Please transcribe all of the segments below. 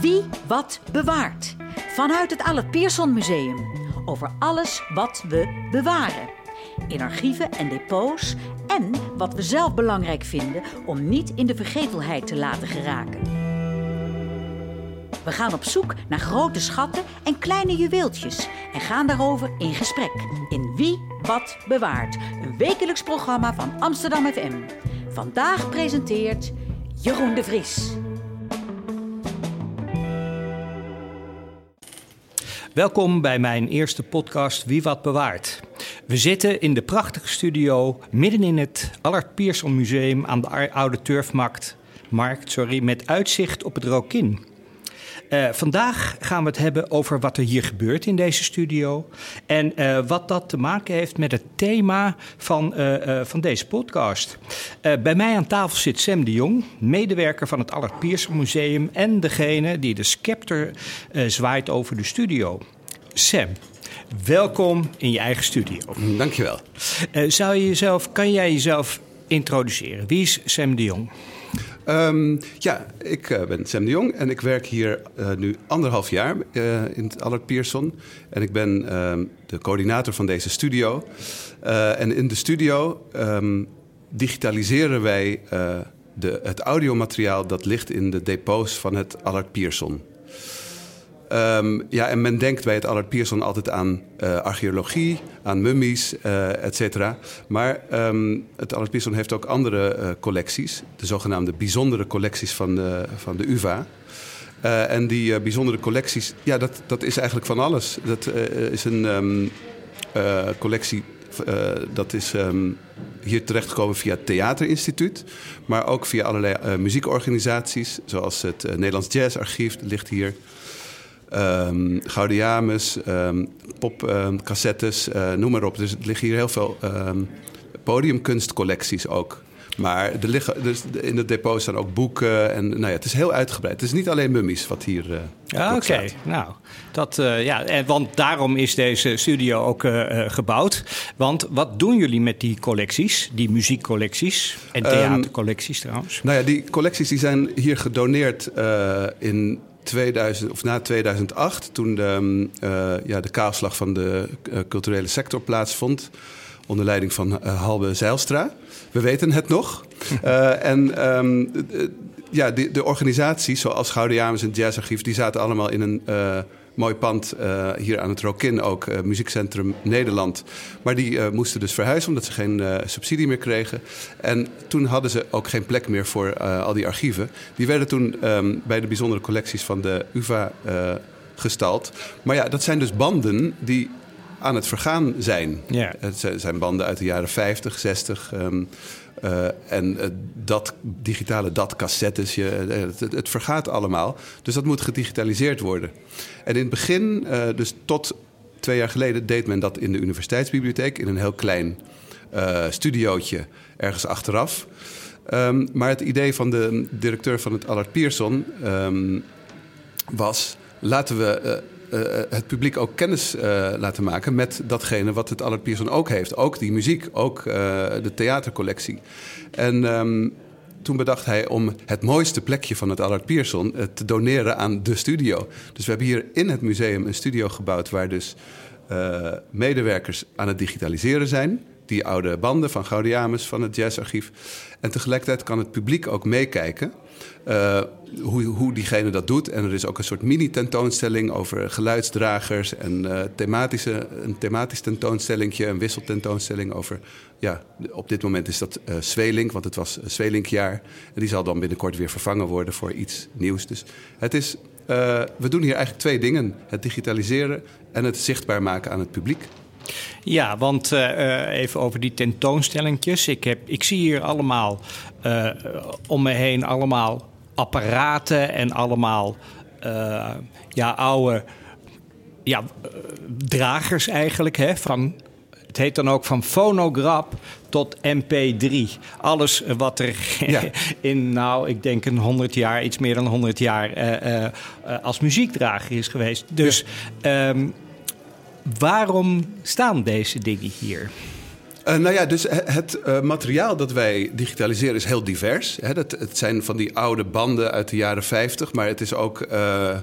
Wie wat bewaart. Vanuit het Allert Pierson Museum. Over alles wat we bewaren. In archieven en depots. En wat we zelf belangrijk vinden om niet in de vergetelheid te laten geraken. We gaan op zoek naar grote schatten en kleine juweeltjes. En gaan daarover in gesprek. In Wie wat bewaart. Een wekelijks programma van Amsterdam FM. Vandaag presenteert Jeroen de Vries. Welkom bij mijn eerste podcast Wie wat bewaart. We zitten in de prachtige studio midden in het Allard Pierson Museum aan de Oude Turfmarkt, markt, sorry, met uitzicht op het Rokin. Uh, vandaag gaan we het hebben over wat er hier gebeurt in deze studio. En uh, wat dat te maken heeft met het thema van, uh, van deze podcast. bij mij aan tafel zit Sam de Jong, medewerker van het Allard Pierson Museum. En degene die de scepter zwaait over de studio. Sam, welkom in je eigen studio. Dankjewel. zou je jezelf, kan jij jezelf introduceren? Wie is Sam de Jong? Um, ja, ik uh, ben Sam de Jong en ik werk hier uh, nu anderhalf jaar uh, in het Allard Pierson. En ik ben uh, de coördinator van deze studio. en in de studio um, digitaliseren wij de, het audiomateriaal dat ligt in de depots van het Allard Pierson. Um, ja, en men denkt bij het Allard Pierson altijd aan uh, archeologie, aan mummies, uh, et cetera. Maar um, het Allard Pierson heeft ook andere uh, collecties. De zogenaamde bijzondere collecties van de, van de UvA. en die bijzondere collecties, ja, dat, dat is eigenlijk van alles. Dat is een um, collectie, dat is hier terechtgekomen via het Theaterinstituut. Maar ook via allerlei muziekorganisaties, zoals het Nederlands Jazzarchief, ligt hier... Um, Gaudiamus, um, popcassettes, uh, noem maar op. Dus er liggen hier heel veel um, podiumkunstcollecties ook. Maar er liggen, dus in het depot staan ook boeken. En nou ja, het is heel uitgebreid. Het is niet alleen mummies wat hier. Uh, ja, oké. Nou, dat, uh, ja, en, want daarom is deze studio ook uh, gebouwd. Want wat doen jullie met die collecties, die muziekcollecties en theatercollecties trouwens? Nou ja, die collecties die zijn hier gedoneerd in 2000, of na 2008, toen de, uh, ja, de kaalslag van de uh, culturele sector plaatsvond. Onder leiding van uh, Halbe Zeilstra. We weten het nog. en um, ja, de, de organisaties zoals Gouden Jamers en Jazzarchief... die zaten allemaal in een mooi pand uh, hier aan het Rokin ook, uh, Muziekcentrum Nederland. Maar die uh, moesten dus verhuizen omdat ze geen subsidie meer kregen. En toen hadden ze ook geen plek meer voor al die archieven. Die werden toen um, bij de bijzondere collecties van de UvA gestald. Maar ja, dat zijn dus banden die aan het vergaan zijn. Ja. Het zijn banden uit de jaren 50, 60. Um, uh, en uh, dat digitale, dat cassettes, je, het, het, vergaat allemaal. Dus dat moet gedigitaliseerd worden. En in het begin, dus tot twee jaar geleden, deed men dat in de universiteitsbibliotheek in een heel klein studiootje ergens achteraf. Um, maar het idee van de directeur van het Allard Pierson um, was: laten we het publiek ook kennis uh, laten maken met datgene wat het Allard Pierson ook heeft. Ook die muziek, ook de theatercollectie. En um, toen bedacht hij om het mooiste plekje van het Allard Pierson te doneren aan de studio. Dus we hebben hier in het museum een studio gebouwd waar dus medewerkers aan het digitaliseren zijn die oude banden van Gaudiamus, van het jazzarchief. En tegelijkertijd kan het publiek ook meekijken uh, hoe, hoe diegene dat doet. En er is ook een soort mini-tentoonstelling over geluidsdragers en uh, thematische, een thematisch tentoonstellingje, een wisseltentoonstelling over. Ja, op dit moment is dat uh, want het was Zwelinkjaar. En die zal dan binnenkort weer vervangen worden voor iets nieuws. Dus het is, we doen hier eigenlijk twee dingen: het digitaliseren en het zichtbaar maken aan het publiek. Ja, want uh, even over die tentoonstellingjes. Ik, heb, ik zie hier allemaal uh, om me heen allemaal apparaten en allemaal uh, ja, oude ja, dragers eigenlijk. Hè, van, het heet dan ook van fonograp tot MP3. Alles wat er ja. in, nou, ik denk een 100 jaar, iets meer dan 100 jaar, als muziekdrager is geweest. Dus. Ja. Um, Waarom staan deze dingen hier? Uh, nou ja, dus het uh, materiaal dat wij digitaliseren is heel divers. Hè. Dat, het zijn van die oude banden uit de jaren 50, maar het is ook. Uh,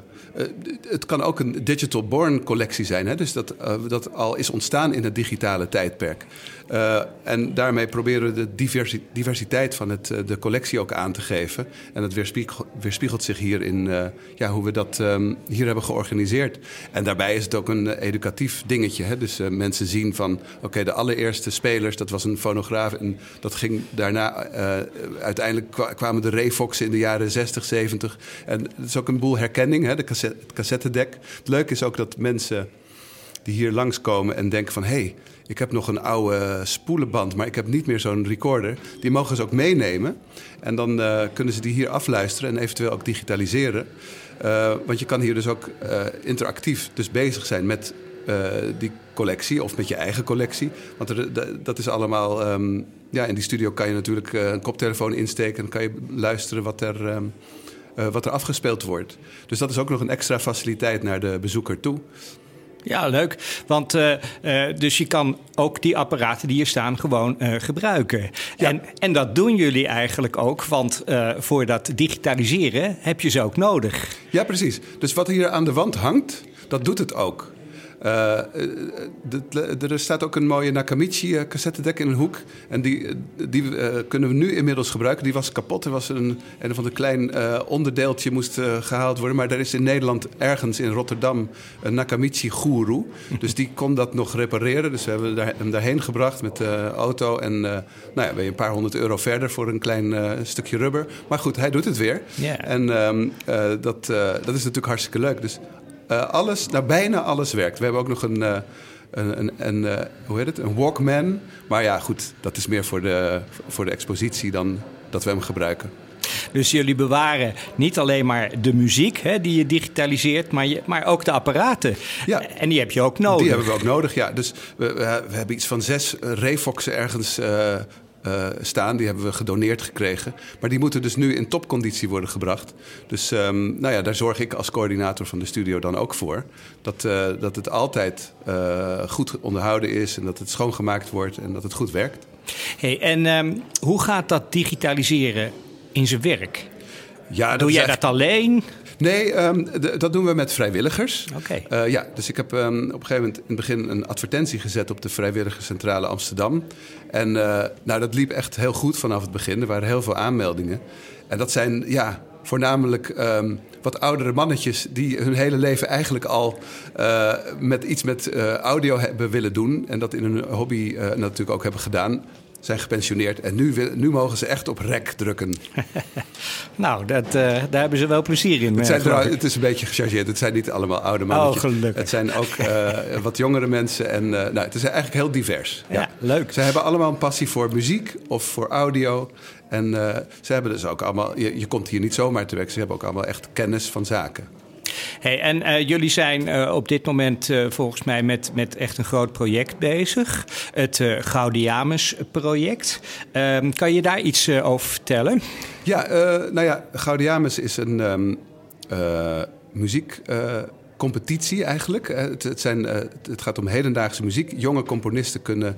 het kan ook een digital born collectie zijn. Hè? Dus dat, dat al is ontstaan in het digitale tijdperk. Uh, en daarmee proberen we de diversiteit van het, de collectie ook aan te geven. En dat weerspiegelt, zich hier in ja, hoe we dat um, hier hebben georganiseerd. En daarbij is het ook een educatief dingetje. Hè? Dus mensen zien van, oké, de allereerste spelers, dat was een fonograaf. En dat ging daarna, uiteindelijk kwamen de Refox in de jaren 60, 70. En het is ook een boel herkenning, hè? Cassette, het cassettedek. Het leuke is ook dat mensen die hier langskomen en denken van... hé, hey, ik heb nog een oude spoelenband, maar ik heb niet meer zo'n recorder. Die mogen ze ook meenemen. En dan uh, kunnen ze die hier afluisteren en eventueel ook digitaliseren. Uh, want je kan hier dus ook uh, interactief dus bezig zijn met die collectie of met je eigen collectie. Want er, dat is allemaal... Um, ja, in die studio kan je natuurlijk een koptelefoon insteken... en kan je luisteren wat er... Um, wat er afgespeeld wordt. Dus dat is ook nog een extra faciliteit naar de bezoeker toe. Ja, leuk. Want uh, uh, dus je kan ook die apparaten die hier staan gewoon uh, gebruiken. Ja. En, en dat doen jullie eigenlijk ook, want voor dat digitaliseren heb je ze ook nodig. Ja, precies. Dus wat hier aan de wand hangt, dat doet het ook. Uh, er staat ook een mooie Nakamichi cassettedek in een hoek. En die, die uh, kunnen we nu inmiddels gebruiken. Die was kapot. Er was een, een of ander klein onderdeeltje moest gehaald worden. Maar er is in Nederland ergens in Rotterdam een Nakamichi Guru. Dus die kon dat nog repareren. Dus we hebben daar, hem daarheen gebracht met de auto. En nou ja, ben je een paar honderd euro verder voor een klein stukje rubber. Maar goed, hij doet het weer. Yeah. En um, dat, dat is natuurlijk hartstikke leuk. Dus uh, alles, nou, bijna alles werkt. We hebben ook nog een, uh, een, een, een uh, hoe heet het? een Walkman. Maar ja, goed, dat is meer voor de, voor de expositie dan dat we hem gebruiken. Dus jullie bewaren niet alleen maar de muziek hè, die je digitaliseert, maar, je, maar ook de apparaten. Ja. En die heb je ook nodig. Die hebben we ook nodig, ja. Dus we, we hebben iets van zes Refoxen ergens uh, staan. Die hebben we gedoneerd gekregen. Maar die moeten dus nu in topconditie worden gebracht. Dus um, nou ja, daar zorg ik als coördinator van de studio dan ook voor. Dat, uh, dat het altijd uh, goed onderhouden is en dat het schoongemaakt wordt en dat het goed werkt. Hey, en um, hoe gaat dat digitaliseren in zijn werk? Ja, Doe jij dat alleen? Nee, um, dat doen we met vrijwilligers. Oké. Okay. Uh, ja, dus ik heb um, op een gegeven moment in het begin een advertentie gezet op de Vrijwilligerscentrale Amsterdam. En uh, nou, dat liep echt heel goed vanaf het begin. Er waren heel veel aanmeldingen. En dat zijn ja, voornamelijk um, wat oudere mannetjes die hun hele leven eigenlijk al uh, met iets met audio hebben willen doen. En dat in hun hobby natuurlijk ook hebben gedaan zijn gepensioneerd en nu, nu mogen ze echt op rek drukken. nou, dat, uh, daar hebben ze wel plezier in. Het, zijn het is een beetje gechargeerd. Het zijn niet allemaal oude mannetjes. Oh, gelukkig. Het zijn ook uh, wat jongere mensen. En uh, nou, het is eigenlijk heel divers. Ja, ja, leuk. Ze hebben allemaal een passie voor muziek of voor audio. En ze hebben dus ook allemaal... Je, je komt hier niet zomaar te werk. Ze hebben ook allemaal echt kennis van zaken. Hey, en uh, jullie zijn uh, op dit moment uh, volgens mij met, met echt een groot project bezig. Het Gaudiamus-project. Ehm, kan je daar iets over vertellen? Ja, nou ja, Gaudiamus is een um, muziekcompetitie eigenlijk. Het, het, zijn, het gaat om hedendaagse muziek. Jonge componisten kunnen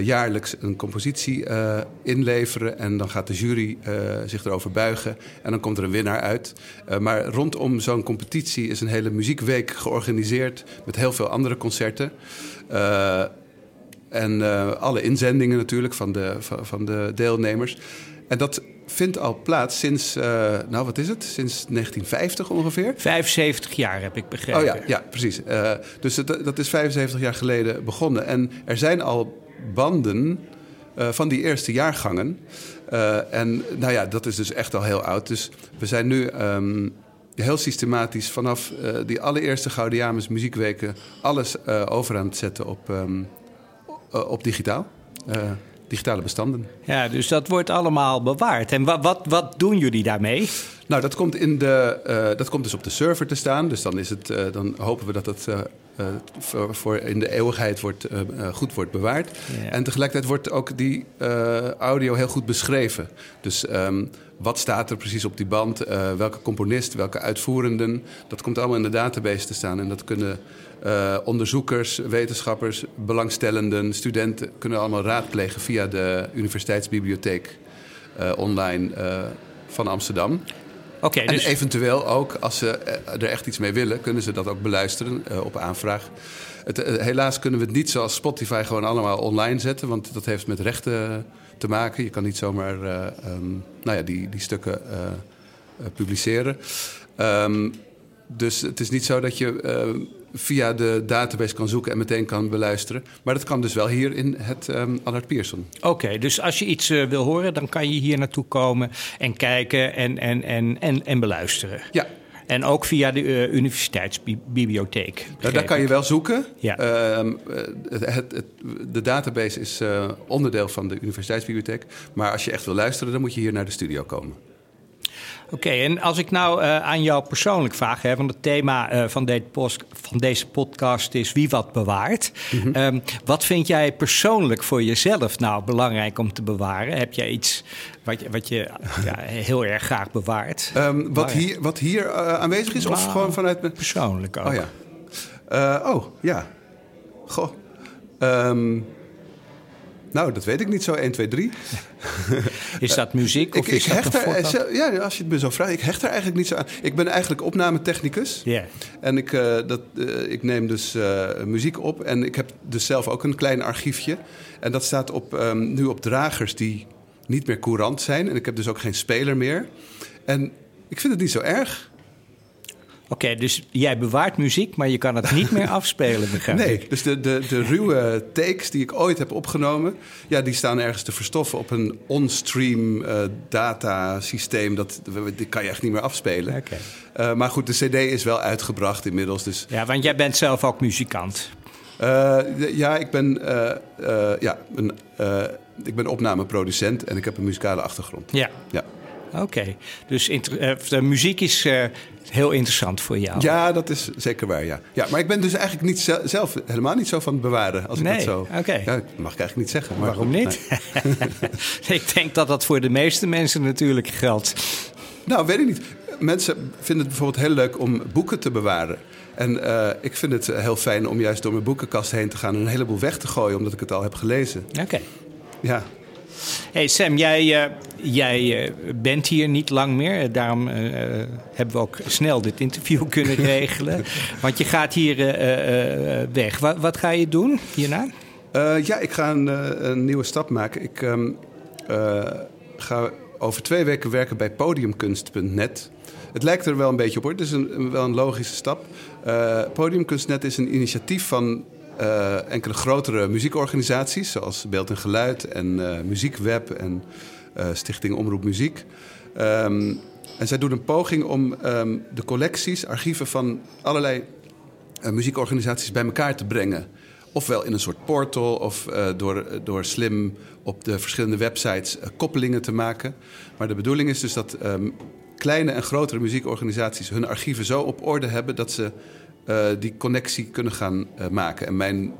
jaarlijks een compositie uh, inleveren. En dan gaat de jury uh, zich erover buigen. En dan komt er een winnaar uit. maar rondom zo'n competitie is een hele muziekweek georganiseerd. Met heel veel andere concerten. en alle inzendingen natuurlijk van de, van, van, de deelnemers. En dat vindt al plaats sinds, nou wat is het? Sinds 1950 ongeveer? 75 jaar heb ik begrepen. Oh ja, ja precies. dus dat is 75 jaar geleden begonnen. En er zijn al banden uh, van die eerste jaargangen. Uh, en nou ja, dat is dus echt al heel oud. Dus we zijn nu um, heel systematisch vanaf uh, die allereerste Gaudiamus muziekweken... alles over aan het zetten op, um, op digitaal. digitale bestanden. Ja, dus dat wordt allemaal bewaard. En wat, wat, wat doen jullie daarmee? Nou, dat komt, in de, dat komt dus op de server te staan. Dus dan, is het, dan hopen we dat het uh, voor, voor, in de eeuwigheid wordt, goed wordt bewaard. En tegelijkertijd wordt ook die audio heel goed beschreven. Dus um, wat staat er precies op die band? welke componist, welke uitvoerenden? Dat komt allemaal in de database te staan. En dat kunnen onderzoekers, wetenschappers, belangstellenden, studenten... kunnen allemaal raadplegen via de universiteitsbibliotheek online van Amsterdam. Okay, en dus... eventueel ook, als ze er echt iets mee willen, kunnen ze dat ook beluisteren uh, op aanvraag. Het, uh, helaas kunnen we het niet zoals Spotify gewoon allemaal online zetten, want dat heeft met rechten te maken. Je kan niet zomaar uh, um, nou ja, die, die stukken publiceren. Um, dus het is niet zo dat je via de database kan zoeken en meteen kan beluisteren. Maar dat kan dus wel hier in het um, Allard Pierson. Oké, dus als je iets uh, wil horen, dan kan je hier naartoe komen en kijken en, en, en, en, en beluisteren. Ja. En ook via de uh, universiteitsbibliotheek. Nou, daar kan je wel zoeken. Ja. Uh, het, het, het, de database is uh, onderdeel van de universiteitsbibliotheek. Maar als je echt wil luisteren, dan moet je hier naar de studio komen. Oké, okay, en als ik nou uh, aan jou persoonlijk vraag, hè, want het thema uh, van, de post, van, deze podcast is wie wat bewaart. Mm -hmm. um, wat vind jij persoonlijk voor jezelf nou belangrijk om te bewaren? Heb jij iets wat je, wat je ja, heel erg graag bewaart? Um, wat, hier, wat hier uh, aanwezig is, nou, of gewoon vanuit mijn... Persoonlijk ook. Oh ja. oh, ja. Goh. Um, nou, dat weet ik niet zo 1, 2, 3. is dat muziek of ik, is ik dat hecht er, Ja, als je het me zo vraagt, ik hecht er eigenlijk niet zo aan. Ik ben eigenlijk opnametechnicus. Yeah. En ik, uh, dat, uh, ik neem dus uh, muziek op. En ik heb dus zelf ook een klein archiefje. En dat staat op, um, nu op dragers die niet meer courant zijn. En ik heb dus ook geen speler meer. En ik vind het niet zo erg. Oké, okay, dus jij bewaart muziek, maar je kan het niet meer afspelen, begrijp nee, ik. dus de, de, de ruwe takes die ik ooit heb opgenomen... ja, die staan ergens te verstoffen op een on-stream uh, datasysteem. Dat, die kan je echt niet meer afspelen. Okay. Uh, maar goed, de cd is wel uitgebracht inmiddels. Dus... Ja, want jij bent zelf ook muzikant. Uh, ja, ik ben, ja, een, ik ben opnameproducent en ik heb een muzikale achtergrond. Ja. ja. Oké, okay. dus de muziek is uh, heel interessant voor jou. Ja, dat is zeker waar, ja. ja maar ik ben dus eigenlijk niet zelf helemaal niet zo van het bewaren. Als ik nee, dat zo... oké. Okay. Ja, dat mag ik eigenlijk niet zeggen. Maar Waarom niet? Nee. ik denk dat dat voor de meeste mensen natuurlijk geldt. Nou, weet ik niet. Mensen vinden het bijvoorbeeld heel leuk om boeken te bewaren. En uh, ik vind het heel fijn om juist door mijn boekenkast heen te gaan... en een heleboel weg te gooien, omdat ik het al heb gelezen. Oké. Okay. Ja. Hey Sam, jij, uh, jij uh, bent hier niet lang meer. Daarom uh, hebben we ook snel dit interview kunnen regelen. Want je gaat hier weg. Wat, ga je doen hierna? ja, ik ga een, nieuwe stap maken. Ik um, ga over twee weken werken bij podiumkunst.net. Het lijkt er wel een beetje op hoor. Het is een, wel een logische stap. Podiumkunst.net is een initiatief van uh, enkele grotere muziekorganisaties, zoals Beeld en Geluid en uh, Muziekweb en uh, Stichting Omroep Muziek. Um, en zij doen een poging om um, de collecties, archieven van allerlei muziekorganisaties bij elkaar te brengen. Ofwel in een soort portal of door, door slim op de verschillende websites koppelingen te maken. Maar de bedoeling is dus dat um, kleine en grotere muziekorganisaties hun archieven zo op orde hebben dat ze uh, die connectie kunnen gaan uh, maken. En mijn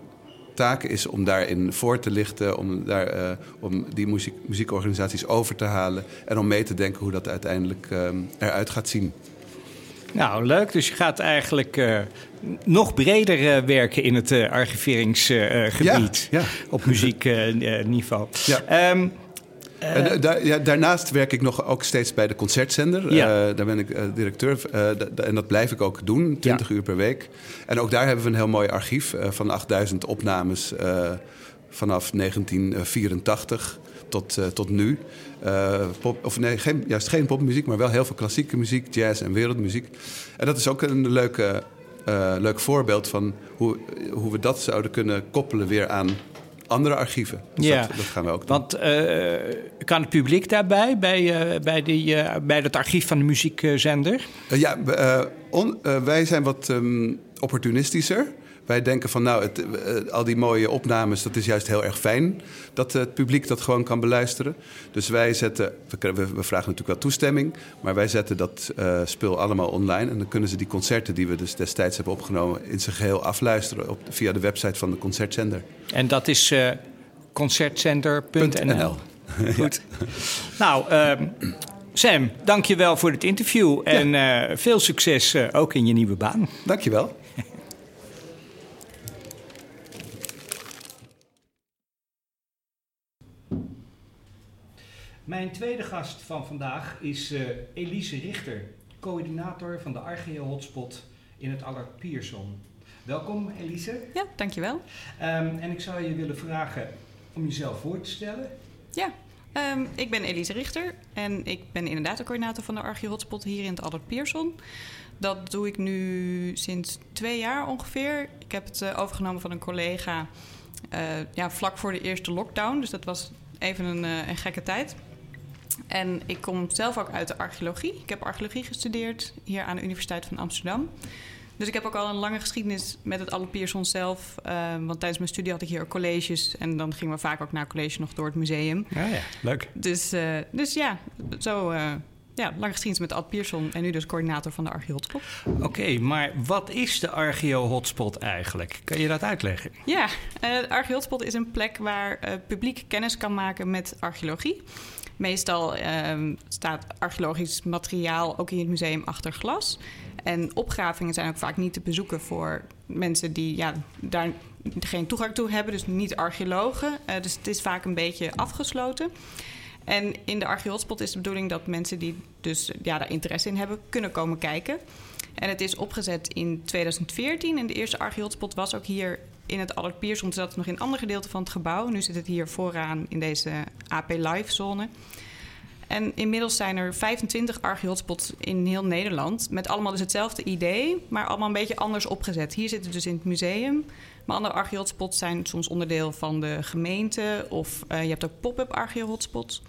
taak is om daarin voor te lichten, om, daar, uh, om die muziek, muziekorganisaties over te halen en om mee te denken hoe dat uiteindelijk eruit gaat zien. Nou, leuk. Dus je gaat eigenlijk uh, nog breder uh, werken in het uh, archiveringsgebied ja, ja. op muziekniveau. ja. Um, en, daar, ja, daarnaast werk ik nog ook steeds bij de concertzender. Ja. Uh, daar ben ik directeur. En dat blijf ik ook doen, 20 ja. uur per week. En ook daar hebben we een heel mooi archief van 8000 opnames vanaf 1984 tot, tot nu. pop, of nee, geen, juist geen popmuziek, maar wel heel veel klassieke muziek, jazz en wereldmuziek. En dat is ook een leuke, leuk voorbeeld van hoe, hoe we dat zouden kunnen koppelen weer aan andere archieven. Dus ja, dat, dat, gaan we ook doen. Want uh, kan het publiek daarbij, bij, uh, bij, die, uh, bij het archief van de muziekzender? ja, on, wij zijn wat um, opportunistischer. Wij denken van nou, het, eh, al die mooie opnames, dat is juist heel erg fijn dat het publiek dat gewoon kan beluisteren. Dus wij zetten, we, we vragen natuurlijk wel toestemming, maar wij zetten dat uh, spul allemaal online. En dan kunnen ze die concerten die we dus destijds hebben opgenomen in zijn geheel afluisteren op, via de website van de concertzender. En dat is uh, concertzender.nl. Goed. Nou, uh, Sam, dank je wel voor het interview. En ja. uh, veel succes uh, ook in je nieuwe baan. Dank Mijn tweede gast van vandaag is uh, Elise Richter, coördinator van de Archeo Hotspot in het Allard Pierson. Welkom Elise. Ja, dankjewel. Um, en ik zou je willen vragen om jezelf voor te stellen. Ja, um, ik ben Elise Richter en ik ben inderdaad de coördinator van de Archeo Hotspot hier in het Allard Pierson. Dat doe ik nu sinds twee jaar ongeveer. Ik heb het uh, overgenomen van een collega uh, ja, vlak voor de eerste lockdown. Dus dat was even een, een gekke tijd. En ik kom zelf ook uit de archeologie. Ik heb archeologie gestudeerd hier aan de Universiteit van Amsterdam. Dus ik heb ook al een lange geschiedenis met het Alle Pierson zelf. Uh, want tijdens mijn studie had ik hier ook colleges. En dan gingen we vaak ook naar college nog door het museum. Ja, ja. leuk. Dus, uh, dus ja, zo... Uh, ja, lange geschiedenis met Ad Pierson en nu dus coördinator van de Archeo Hotspot. Oké, okay, maar wat is de Archeo Hotspot eigenlijk? Kan je dat uitleggen? Ja, de Archeo Hotspot is een plek waar publiek kennis kan maken met archeologie. Meestal um, staat archeologisch materiaal ook in het museum achter glas. En opgravingen zijn ook vaak niet te bezoeken voor mensen die ja, daar geen toegang toe hebben, dus niet archeologen. Uh, dus het is vaak een beetje afgesloten. En in de Archeotspot is de bedoeling dat mensen die dus ja, daar interesse in hebben, kunnen komen kijken. En het is opgezet in 2014 en de eerste Archeotspot was ook hier in het Allard Pierson. Zat nog in een ander gedeelte van het gebouw. Nu zit het hier vooraan in deze AP Live zone. En inmiddels zijn er 25 archeotspots in heel Nederland. Met allemaal dus hetzelfde idee, maar allemaal een beetje anders opgezet. Hier zitten dus in het museum. Maar andere archeotspots zijn soms onderdeel van de gemeente. Of uh, je hebt ook pop-up archeotspots.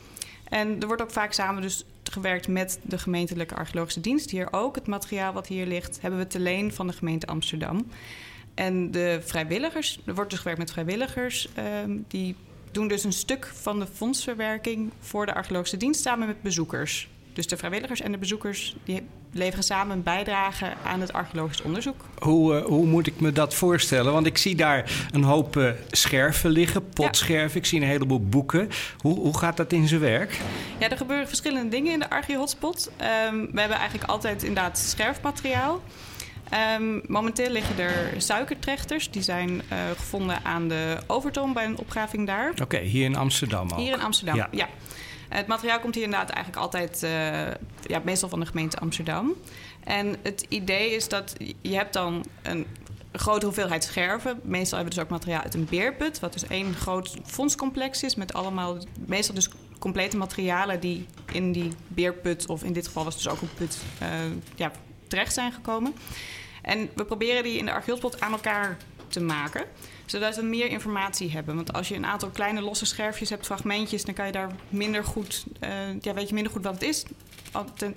En er wordt ook vaak samen dus gewerkt met de gemeentelijke archeologische dienst. Hier ook. Het materiaal wat hier ligt hebben we te leen van de gemeente Amsterdam. En de vrijwilligers, er wordt dus gewerkt met vrijwilligers... Uh, die doen dus een stuk van de fondsverwerking voor de archeologische dienst samen met bezoekers. Dus de vrijwilligers en de bezoekers die leveren samen een bijdrage aan het archeologisch onderzoek. Hoe, uh, hoe moet ik me dat voorstellen? Want ik zie daar een hoop uh, scherven liggen, potscherven. Ja. Ik zie een heleboel boeken. Hoe, hoe gaat dat in zijn werk? Ja, er gebeuren verschillende dingen in de Archeo-hotspot. Um, we hebben eigenlijk altijd inderdaad scherfmateriaal. Um, momenteel liggen er suikertrechters. Die zijn uh, gevonden aan de Overtoom bij een opgraving daar. Oké, okay, hier in Amsterdam ook. Hier in Amsterdam, ja. ja. Het materiaal komt hier inderdaad eigenlijk altijd, uh, ja, meestal van de gemeente Amsterdam. En het idee is dat je hebt dan een grote hoeveelheid scherven. Meestal hebben we dus ook materiaal uit een beerput, wat dus één groot fondscomplex is met allemaal, meestal dus complete materialen die in die beerput, of in dit geval was het dus ook een put, uh, ja, terecht zijn gekomen. En we proberen die in de archeelspot aan elkaar te maken zodat we meer informatie hebben. Want als je een aantal kleine losse scherfjes hebt, fragmentjes, dan kan je daar minder goed, uh, ja, weet je minder goed wat het is.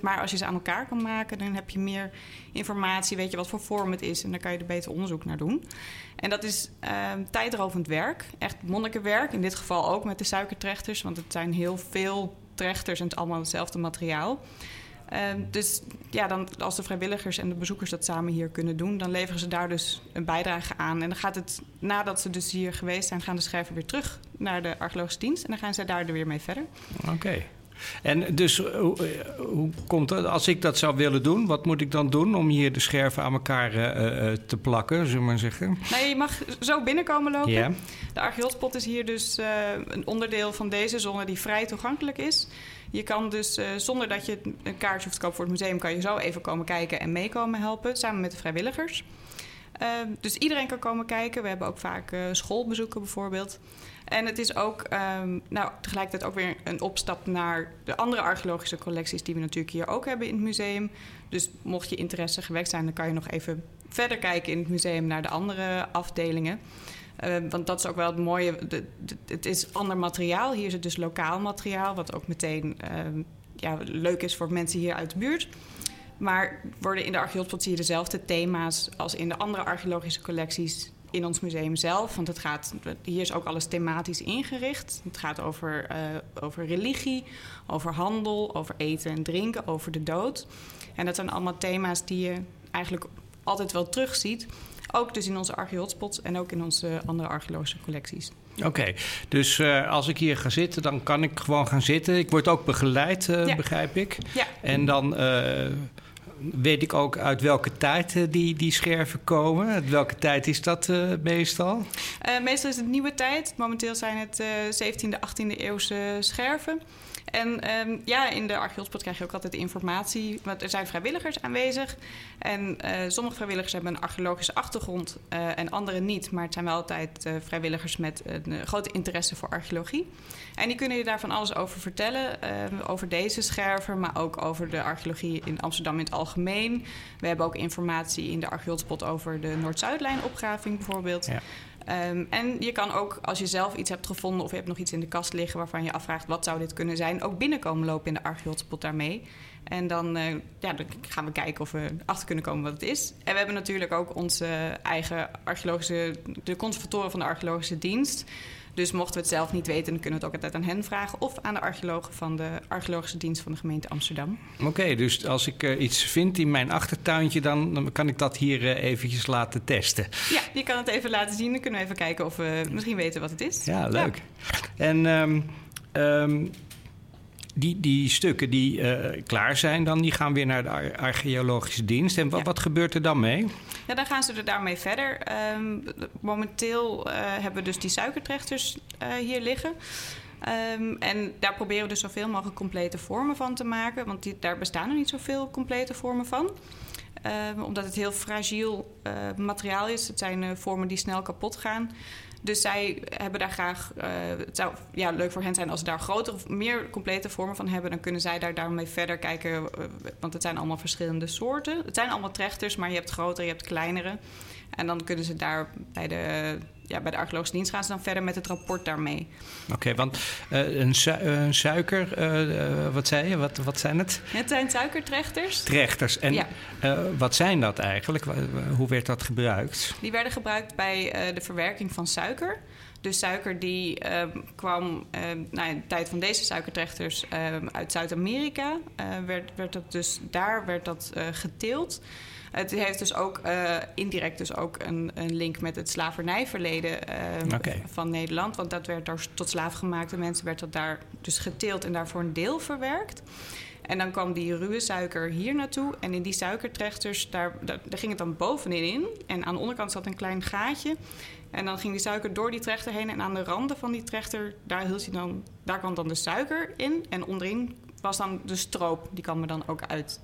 Maar als je ze aan elkaar kan maken, dan heb je meer informatie, weet je wat voor vorm het is en dan kan je er beter onderzoek naar doen. En dat is uh, tijdrovend werk, echt monnikenwerk. In dit geval ook met de suikertrechters, want het zijn heel veel trechters en het is allemaal hetzelfde materiaal. Uh, dus ja, dan, als de vrijwilligers en de bezoekers dat samen hier kunnen doen, dan leveren ze daar dus een bijdrage aan. En dan gaat het, nadat ze dus hier geweest zijn, gaan de schrijver weer terug naar de archeologische dienst. En dan gaan ze daar weer mee verder. Oké. Okay. En dus hoe, hoe, komt het, als ik dat zou willen doen, wat moet ik dan doen om hier de scherven aan elkaar uh, te plakken, zullen we maar zeggen? Nee, je mag zo binnenkomen lopen. Yeah. De archeolspot is hier dus uh, een onderdeel van deze zone die vrij toegankelijk is. Je kan dus uh, zonder dat je een kaartje hoeft te kopen voor het museum, kan je zo even komen kijken en meekomen helpen, samen met de vrijwilligers. Uh, dus iedereen kan komen kijken. We hebben ook vaak uh, schoolbezoeken bijvoorbeeld. En het is ook um, nou, tegelijkertijd ook weer een opstap naar de andere archeologische collecties die we natuurlijk hier ook hebben in het museum. Dus mocht je interesse gewekt zijn, dan kan je nog even verder kijken in het museum naar de andere afdelingen. Uh, want dat is ook wel het mooie. Het is ander materiaal. Hier is het dus lokaal materiaal, wat ook meteen uh, ja, leuk is voor mensen hier uit de buurt. Maar worden in de archeologie dezelfde thema's als in de andere archeologische collecties in ons museum zelf. Want het gaat, hier is ook alles thematisch ingericht. Het gaat over, uh, over religie, over handel, over eten en drinken, over de dood. En dat zijn allemaal thema's die je eigenlijk altijd wel terugziet. Ook dus in onze archeotspots en ook in onze andere archeologische collecties. Oké, dus uh, als ik hier ga zitten, dan kan ik gewoon gaan zitten. Ik word ook begeleid, uh, ja. begrijp ik. Ja. En dan uh, weet ik ook uit welke tijd die, die scherven komen. Uit welke tijd is dat meestal? meestal is het nieuwe tijd. Momenteel zijn het 17e, 18e eeuwse scherven. En um, ja, in de archeologspot krijg je ook altijd informatie. Want er zijn vrijwilligers aanwezig. En uh, sommige vrijwilligers hebben een archeologische achtergrond uh, en andere niet. Maar het zijn wel altijd uh, vrijwilligers met een grote interesse voor archeologie. En die kunnen je daar van alles over vertellen. over deze scherver, maar ook over de archeologie in Amsterdam in het algemeen. We hebben ook informatie in de archeologspot over de Noord-Zuidlijn-opgraving bijvoorbeeld. Ja. Um, en je kan ook, als je zelf iets hebt gevonden of je hebt nog iets in de kast liggen waarvan je afvraagt wat zou dit kunnen zijn, ook binnenkomen lopen in de archeologspot daarmee. En dan, uh, ja, dan gaan we kijken of we achter kunnen komen wat het is. En we hebben natuurlijk ook onze eigen archeologische, de conservatoren van de archeologische dienst. Dus mochten we het zelf niet weten, dan kunnen we het ook altijd aan hen vragen. Of aan de archeologen van de archeologische dienst van de gemeente Amsterdam. Oké, dus als ik uh, iets vind in mijn achtertuintje, dan, dan kan ik dat hier uh, eventjes laten testen. Ja, je kan het even laten zien. Dan kunnen we even kijken of we misschien weten wat het is. Ja, leuk. Ja. En um, um, die, die stukken die uh, klaar zijn, dan, die gaan weer naar de archeologische dienst. En wat, ja. wat gebeurt er dan mee? Ja, dan gaan ze er daarmee verder. Um, momenteel uh, hebben we dus die suikertrechters uh, hier liggen. Um, en daar proberen we dus zoveel mogelijk complete vormen van te maken. Want die, daar bestaan er niet zoveel complete vormen van. Um, omdat het heel fragiel materiaal is. Het zijn vormen die snel kapot gaan. Dus zij hebben daar graag. Uh, het zou ja, leuk voor hen zijn als ze daar grotere, meer complete vormen van hebben. Dan kunnen zij daar daarmee verder kijken. Uh, want het zijn allemaal verschillende soorten. Het zijn allemaal trechters, maar je hebt grotere, je hebt kleinere. En dan kunnen ze daar bij de, ja, bij de archeologische dienst gaan ze dan verder met het rapport daarmee. Oké, okay, want uh, een, su een, suiker, uh, wat zei je? Wat, wat zijn het? Het zijn suikertrechters. Trechters. En ja. uh, wat zijn dat eigenlijk? Hoe werd dat gebruikt? Die werden gebruikt bij de verwerking van suiker. Dus suiker die uh, kwam uh, nou, in de tijd van deze suikertrechters uh, uit Zuid-Amerika. werd, werd dat dus, daar werd dat geteeld. Het heeft dus ook uh, indirect dus ook een, een, link met het slavernijverleden uh, okay. van Nederland. Want dat werd daar tot slaafgemaakte mensen werd dat daar dus geteeld en daarvoor een deel verwerkt. En dan kwam die ruwe suiker hier naartoe. En in die suikertrechters, daar, daar, daar, ging het dan bovenin in. En aan de onderkant zat een klein gaatje. En dan ging die suiker door die trechter heen. En aan de randen van die trechter, daar, hield hij dan, daar kwam dan de suiker in. En onderin was dan de stroop. Die kwam er dan ook uit.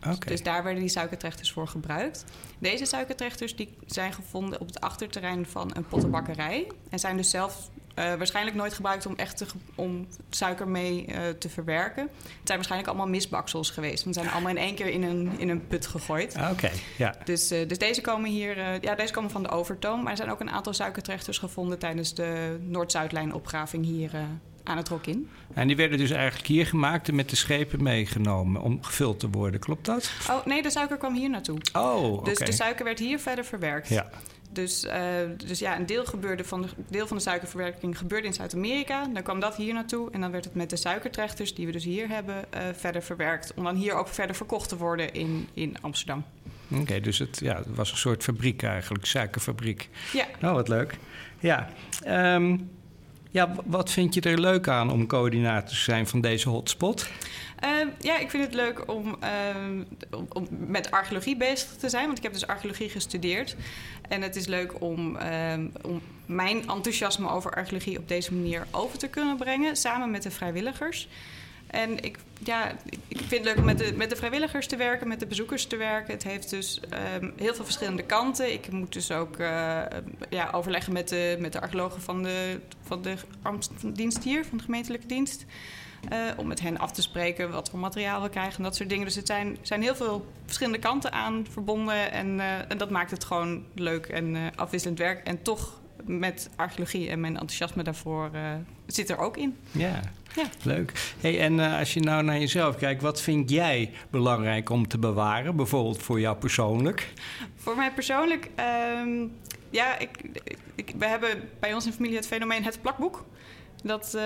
Okay. Dus daar werden die suikertrechters voor gebruikt. Deze suikertrechters die zijn gevonden op het achterterrein van een pottenbakkerij. En zijn dus zelf uh, waarschijnlijk nooit gebruikt om echt te, om suiker mee uh, te verwerken. Het zijn waarschijnlijk allemaal misbaksels geweest. Want ze zijn allemaal in één keer in een, in een put gegooid. Oké, okay, ja. Dus, uh, dus deze komen hier, ja, deze komen van de Overtoom. Maar er zijn ook een aantal suikertrechters gevonden tijdens de Noord-Zuidlijn-opgraving hier aan het Rok in. En die werden dus eigenlijk hier gemaakt en met de schepen meegenomen om gevuld te worden. Klopt dat? Oh, nee, de suiker kwam hier naartoe. Oh, oké. Dus de suiker werd hier verder verwerkt. Ja. Dus, uh, dus ja, een deel, gebeurde van de, deel van de suikerverwerking gebeurde in Zuid-Amerika. Dan kwam dat hier naartoe en dan werd het met de suikertrechters die we dus hier hebben uh, verder verwerkt. Om dan hier ook verder verkocht te worden in, in Amsterdam. Oké, okay, dus het, ja, het was een soort fabriek eigenlijk, suikerfabriek. Ja. Nou, wat leuk. Ja, um, ja, wat vind je er leuk aan om coördinator te zijn van deze hotspot? Uh, ja, ik vind het leuk om, uh, om, met archeologie bezig te zijn. Want ik heb dus archeologie gestudeerd. En het is leuk om, uh, om mijn enthousiasme over archeologie op deze manier over te kunnen brengen. Samen met de vrijwilligers. En ik, ja, ik vind het leuk om met de, met de vrijwilligers te werken, met de bezoekers te werken. Het heeft dus um, heel veel verschillende kanten. Ik moet dus ook uh, ja, overleggen met de, met de archeologen van de, van de dienst hier, van de gemeentelijke dienst. Uh, om met hen af te spreken wat voor materiaal we krijgen en dat soort dingen. Dus het zijn, zijn heel veel verschillende kanten aan verbonden. En, uh, en dat maakt het gewoon leuk en afwisselend werk. En toch met archeologie en mijn enthousiasme daarvoor zit er ook in. Ja, ja. leuk. Hey, en uh, als je nou naar jezelf kijkt, wat vind jij belangrijk om te bewaren? Bijvoorbeeld voor jou persoonlijk? Voor mij persoonlijk, um, ja, ik, ik, we hebben bij ons in familie het fenomeen het plakboek. Dat, uh,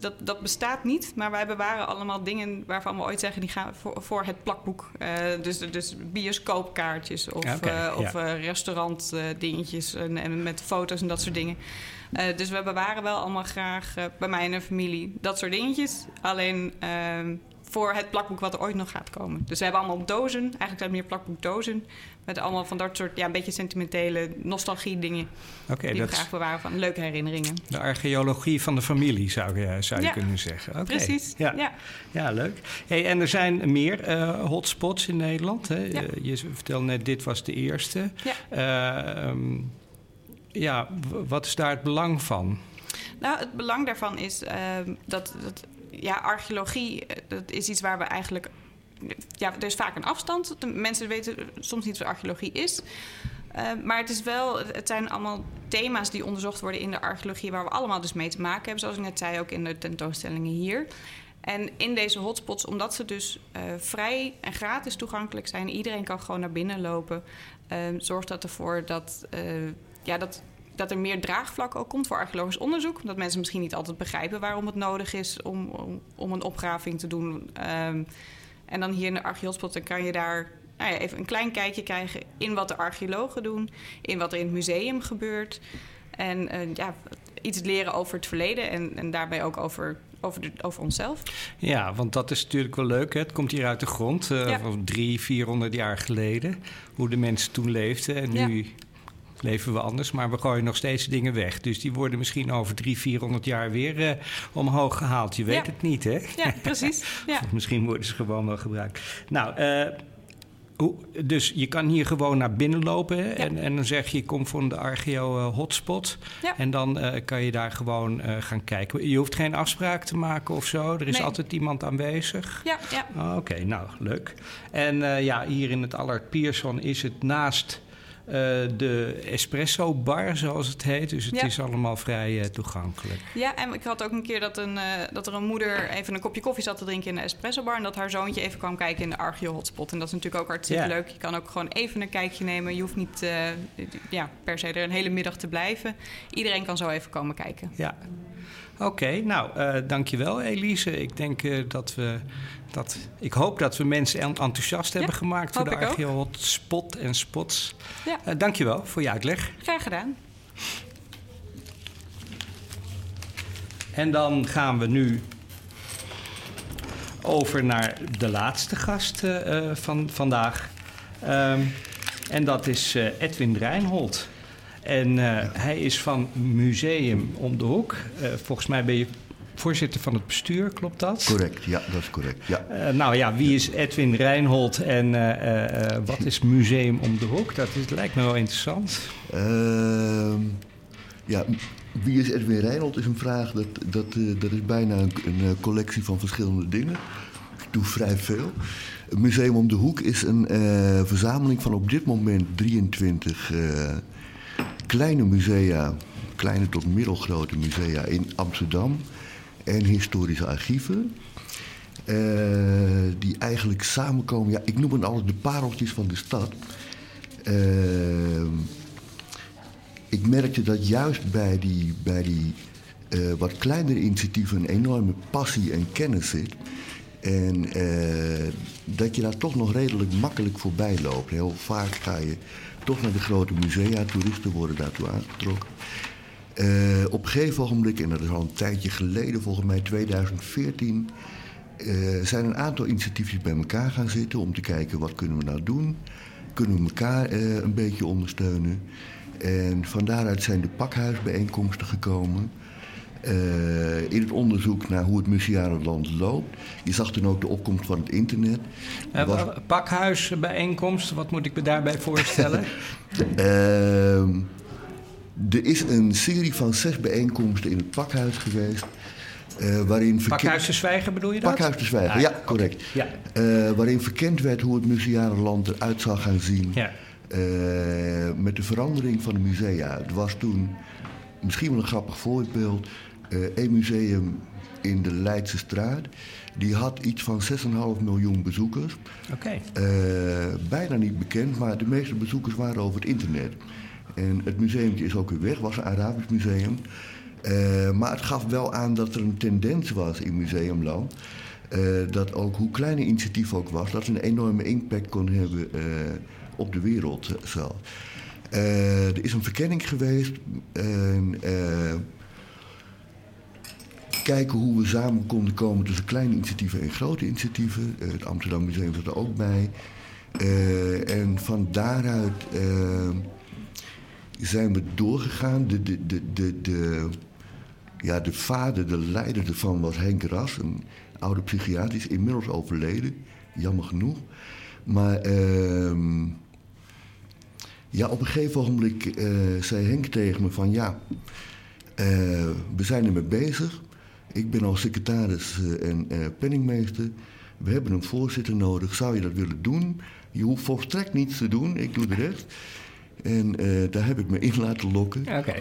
dat, dat bestaat niet, maar wij bewaren allemaal dingen waarvan we ooit zeggen die gaan voor, voor het plakboek. Uh, dus, dus bioscoopkaartjes of, okay, of restaurantdingetjes en, en, met foto's en dat soort dingen. Dus we bewaren wel allemaal graag bij mij en de familie dat soort dingetjes. Alleen ehm, voor het plakboek wat er ooit nog gaat komen. Dus we hebben allemaal dozen, eigenlijk zijn het meer plakboekdozen. Met allemaal van dat soort, ja, een beetje sentimentele nostalgie dingen. Okay, die we graag bewaren van leuke herinneringen. De archeologie van de familie zou je, zou je kunnen zeggen. Okay. Precies, ja. ja. Ja, leuk. Hey, en er zijn meer uh, hotspots in Nederland. Hè? Ja. je vertelde net, dit was de eerste. Ja. Uh, um, ja, wat is daar het belang van? Nou, het belang daarvan is uh, dat, dat ja, archeologie, dat is iets waar we eigenlijk ja, er is vaak een afstand. De mensen weten soms niet wat archeologie is. Uh, maar het, is wel, het zijn allemaal thema's die onderzocht worden in de archeologie, waar we allemaal dus mee te maken hebben, zoals ik net zei, ook in de tentoonstellingen hier. En in deze hotspots, omdat ze dus uh, vrij en gratis toegankelijk zijn, iedereen kan gewoon naar binnen lopen, uh, zorgt dat ervoor dat, ja, dat, dat er meer draagvlak ook komt voor archeologisch onderzoek. Dat mensen misschien niet altijd begrijpen waarom het nodig is om, om, om een opgraving te doen. Ehm, en dan hier in de archeolspot, dan kan je daar nou ja, even een klein kijkje krijgen in wat de archeologen doen, in wat er in het museum gebeurt. En uh, ja, iets leren over het verleden en, en daarbij ook over, over, de, over onszelf. Ja, want dat is natuurlijk wel leuk. Hè? Het komt hier uit de grond, uh, ja. drie, vierhonderd jaar geleden. Hoe de mensen toen leefden. En nu leven we anders, maar we gooien nog steeds dingen weg. Dus die worden misschien over drie, vierhonderd jaar weer uh, omhoog gehaald. Je weet ja. het niet, hè? Ja, precies. Ja. misschien worden ze gewoon wel gebruikt. Nou, uh, hoe, dus je kan hier gewoon naar binnen lopen ja. en, en, dan zeg je, je komt van de Archeo uh, hotspot. Ja. En dan uh, kan je daar gewoon uh, gaan kijken. Je hoeft geen afspraak te maken of zo. Er is nee. altijd iemand aanwezig. Ja, ja. Oké, okay, nou, leuk. En ja, hier in het Allard Pierson is het naast uh, de espresso bar, zoals het heet. Dus het Ja. is allemaal vrij uh, toegankelijk. Ja, en ik had ook een keer dat, een, uh, dat er een moeder even een kopje koffie zat te drinken in de espresso bar. En dat haar zoontje even kwam kijken in de Archeo hotspot. En dat is natuurlijk ook hartstikke Ja. leuk. Je kan ook gewoon even een kijkje nemen. Je hoeft niet eh, ja, per se er een hele middag te blijven. Iedereen kan zo even komen kijken. Ja. Oké, nou, eh dankjewel Elise. Ik denk eh, dat we... Dat, ik hoop dat we mensen en- enthousiast hebben gemaakt... voor de ik ook. Archeo hotspot en spots. Ja. Eh, dankjewel voor je uitleg. Graag gedaan. En dan gaan we nu over naar de laatste gast van vandaag. Ehm, en dat is Edwin Reinhold. En eh, hij is van Museum om de hoek. Eh, volgens mij ben je voorzitter van het bestuur, klopt dat? Correct, ja, dat is correct. Ja. Eh, nou ja, wie is Edwin Reinhold en wat is Museum om de hoek? Dat is, lijkt me wel interessant. Ehm, ja, wie is Edwin Reinhold is een vraag, dat, dat, dat is bijna een, een collectie van verschillende dingen. Ik doe vrij veel. Museum om de Hoek is een verzameling van op dit moment 23 eh, kleine musea, kleine tot middelgrote musea in Amsterdam en historische archieven. eh, die eigenlijk samenkomen. Ja, ik noem het altijd de pareltjes van de stad. Ehm, ik merkte dat juist bij die, bij die eh, wat kleinere initiatieven een enorme passie en kennis zit. En dat je daar toch nog redelijk makkelijk voorbij loopt. Heel vaak ga je toch naar de grote musea, toeristen worden daartoe aangetrokken. Eh, op een gegeven ogenblik, en dat is al een tijdje geleden, volgens mij 2014, eh, zijn een aantal initiatiefjes bij elkaar gaan zitten om te kijken wat kunnen we nou doen. Kunnen we elkaar eh, een beetje ondersteunen. En van daaruit zijn de pakhuisbijeenkomsten gekomen. Eh, in het onderzoek naar hoe het museale land loopt. Je zag toen ook de opkomst van het internet. Eh, Er was- pakhuisbijeenkomst, wat moet ik me daarbij voorstellen? Er is een serie van zes bijeenkomsten in het pakhuis geweest. eh, waarin verke- Pakhuis te zwijgen bedoel je dat? Pakhuis te zwijgen, Ah, ja, correct. Ja. Eh, waarin verkend werd hoe het museale land eruit zou gaan zien. Ja. eh, met de verandering van de musea. Het was toen misschien wel een grappig voorbeeld. Een museum in de Leidse straat. Die had iets van 6,5 miljoen bezoekers. Oké. bijna niet bekend, maar de meeste bezoekers waren over het internet. En het museum is ook weer weg, was een Arabisch museum. maar het gaf wel aan dat er een tendens was in museumland. dat ook hoe klein een initiatief ook was, dat een enorme impact kon hebben op de wereld zelf. Er is een verkenning geweest. Uh, kijken hoe we samen konden komen tussen kleine initiatieven en grote initiatieven. Uh, het Amsterdam Museum zat er ook bij. en van daaruit zijn we doorgegaan. De, de, de, de, de, ja, de vader, de leider ervan was Henk Ras, een oude psychiater, is inmiddels overleden, jammer genoeg. Maar ehm, ja, op een gegeven uh, zei Henk tegen me van ja, we zijn ermee bezig. Ik ben al secretaris uh, en penningmeester. We hebben een voorzitter nodig. Zou je dat willen doen? Je hoeft volstrekt niets te doen. Ik doe de rest. En daar heb ik me in laten lokken. Oké.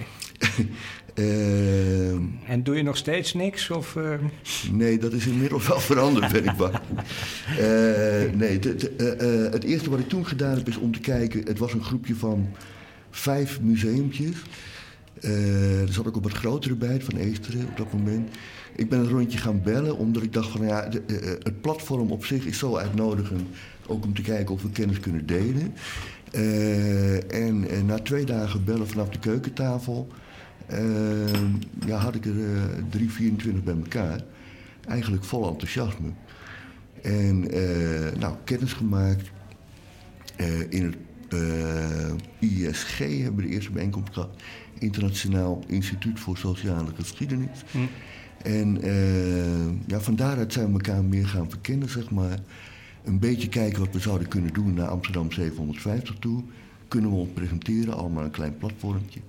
Uh, en doe je nog steeds niks? Of, uh... Nee, dat is inmiddels wel veranderd, ben ik bang. Nee, het eerste wat ik toen gedaan heb is om te kijken... Het was een groepje van vijf museumpjes. er zat ook op wat grotere bij, van Eesteren op dat moment. Ik ben een rondje gaan bellen, omdat ik dacht van... Ja, de, het platform op zich is zo uitnodigend... ook om te kijken of we kennis kunnen delen. en na twee dagen bellen vanaf de keukentafel... Ja, had ik er uh, 3, 24 bij elkaar. Eigenlijk vol enthousiasme. En nou, kennis gemaakt. In het ISG hebben we de eerste bijeenkomst gehad. Internationaal Instituut voor Sociale Geschiedenis. Hm. En ja, van daaruit zijn we elkaar meer gaan verkennen, zeg maar. Een beetje kijken wat we zouden kunnen doen naar Amsterdam 750 toe. Kunnen we ons presenteren, allemaal een klein platformtje.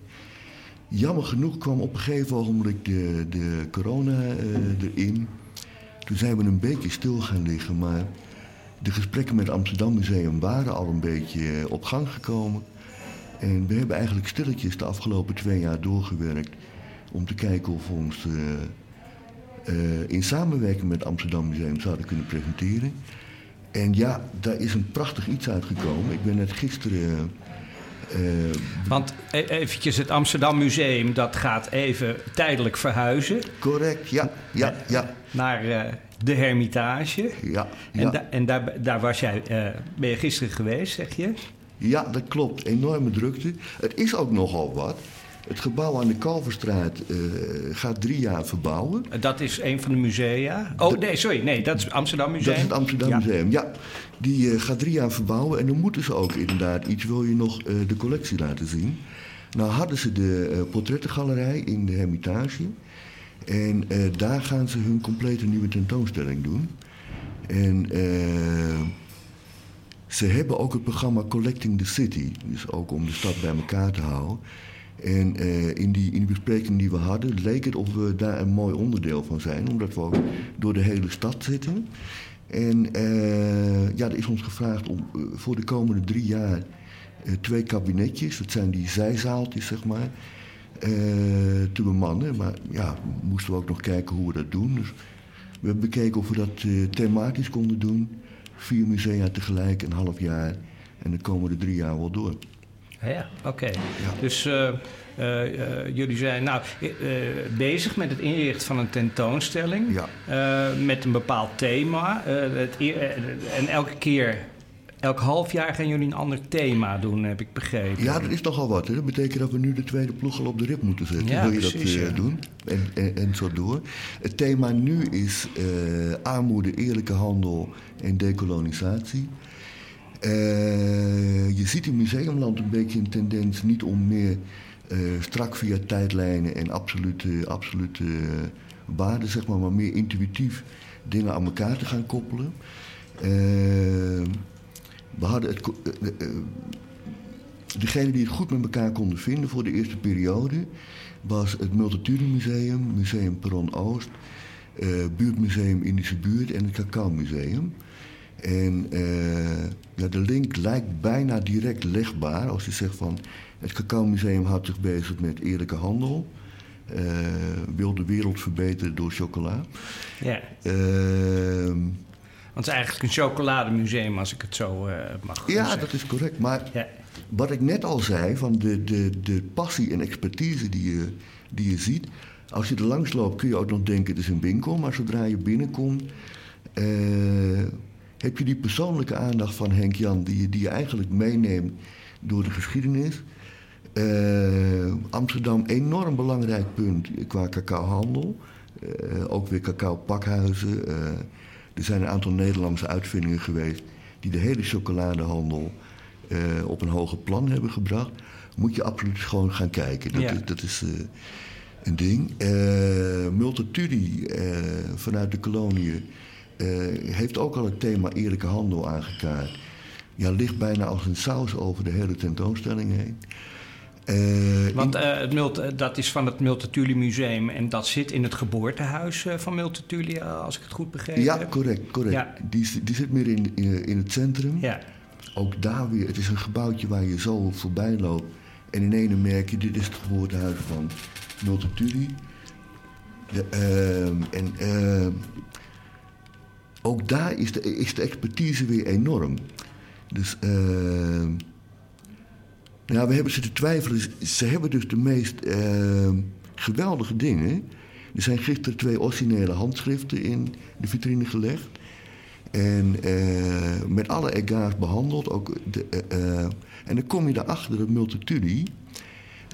Jammer genoeg kwam op een gegeven ogenblik de, de corona uh, erin. Toen zijn we een beetje stil gaan liggen, maar de gesprekken met het Amsterdam Museum waren al een beetje eh, op gang gekomen. En we hebben eigenlijk stilletjes de afgelopen twee jaar doorgewerkt om te kijken of we ons in samenwerking met het Amsterdam Museum zouden kunnen presenteren. En ja, daar is een prachtig iets uitgekomen. Ik ben net gisteren uh, Want e- eventjes, het Amsterdam Museum, dat gaat even tijdelijk verhuizen. Correct, ja, ja, ja. Naar uh, de Hermitage. Ja, En, ja. Da en daar, daar was jij, uh, ben je gisteren geweest, zeg je? Ja, dat klopt. Enorme drukte. Het is ook nogal wat. Het gebouw aan de Kalverstraat uh, gaat drie jaar verbouwen. Dat is een van de musea? Oh, nee, sorry. Nee, dat is Amsterdam Museum. Dat is het Amsterdam ja. Museum, ja. Die uh, gaat drie jaar verbouwen en dan moeten ze ook inderdaad iets... wil je nog uh, de collectie laten zien. Nou hadden ze de portrettengalerij in de Hermitage. En daar gaan ze hun complete nieuwe tentoonstelling doen. En... ze hebben ook het programma Collecting the City. Dus ook om de stad bij elkaar te houden. En uh, in, die, in die bespreking die we hadden, leek het of we daar een mooi onderdeel van zijn, omdat we ook door de hele stad zitten. En uh, ja, er is ons gevraagd om uh, voor de komende drie jaar twee kabinetjes, dat zijn die zijzaaltjes zeg maar, te bemannen. Maar ja, moesten we ook nog kijken hoe we dat doen. Dus we hebben bekeken of we dat thematisch konden doen. Vier musea tegelijk, een half jaar. En de komende drie jaar wel door. Ja, oké. Ja. Dus uh, uh, uh, jullie zijn nou, bezig met het inrichten van een tentoonstelling. Ja. met een bepaald thema. Het, en elke keer, elk half jaar gaan jullie een ander thema doen, heb ik begrepen. Ja, dat is nogal wat. Hè? Dat betekent dat we nu de tweede ploeg al op de rib moeten zetten. Ja, Wil je precies, dat ja. doen? En, en, en, zo door. Het thema nu is armoede, eerlijke handel en decolonisatie. Uh, je ziet in museumland een beetje een tendens niet om meer uh, strak via tijdlijnen en absolute, absolute uh, waarden, zeg maar, maar meer intuïtief dingen aan elkaar te gaan koppelen. we hadden die het goed met elkaar konden vinden voor de eerste periode was het Multitude Museum, Museum Perron Oost, Buurtmuseum Indische Buurt en het Cacao Museum. En uh, ja, de link lijkt bijna direct legbaar als je zegt van het Cacao Museum houdt zich bezig met eerlijke handel. eh, wil de wereld verbeteren door chocola. Ja. Ehm, Want het is eigenlijk een chocolademuseum, als ik het zo eh, mag ja, zeggen. dat is correct. Maar Ja. wat ik net al zei, van de, de, de passie en expertise die je, die je ziet. Als je er langs loopt kun je ook nog denken het is een winkel. Maar zodra je binnenkomt, heb je die persoonlijke aandacht van Henk Jan... die je, die je eigenlijk meeneemt door de geschiedenis. Eh, Amsterdam, enorm belangrijk punt qua cacaohandel. Eh, ook weer cacao-pakhuizen. Eh, er zijn een aantal Nederlandse uitvindingen geweest... die de hele chocoladehandel eh, op een hoger plan hebben gebracht. Moet je absoluut gewoon gaan kijken. Dat Ja. is, dat is een ding. Multatuli vanuit de koloniën eh, heeft ook al het thema eerlijke handel aangekaart. Ja, ligt bijna als een saus over de hele tentoonstelling heen. Eh, Want eh, het Mult, dat is van het Multatuli Museum en dat zit in het geboortehuis eh, van Multatuli, als ik het goed begrepen ja, heb. correct. correct. Ja. Die, zit- die zit meer in, in, in het centrum. Ja, Ook daar weer, het is een gebouwtje waar je zo voorbij loopt. En in ene merk je, dit is het geboortehuis van Multatuli. De, ehm, en ehm, ook daar is de, is de expertise weer enorm. Dus ja, we hebben ze te twijfelen. Ze hebben dus de meest ehm, geweldige dingen. Er zijn gisteren twee originele handschriften in de vitrine gelegd. En eh, met alle egaars behandeld. Ook de, eh, eh, en dan kom je erachter dat Multatuli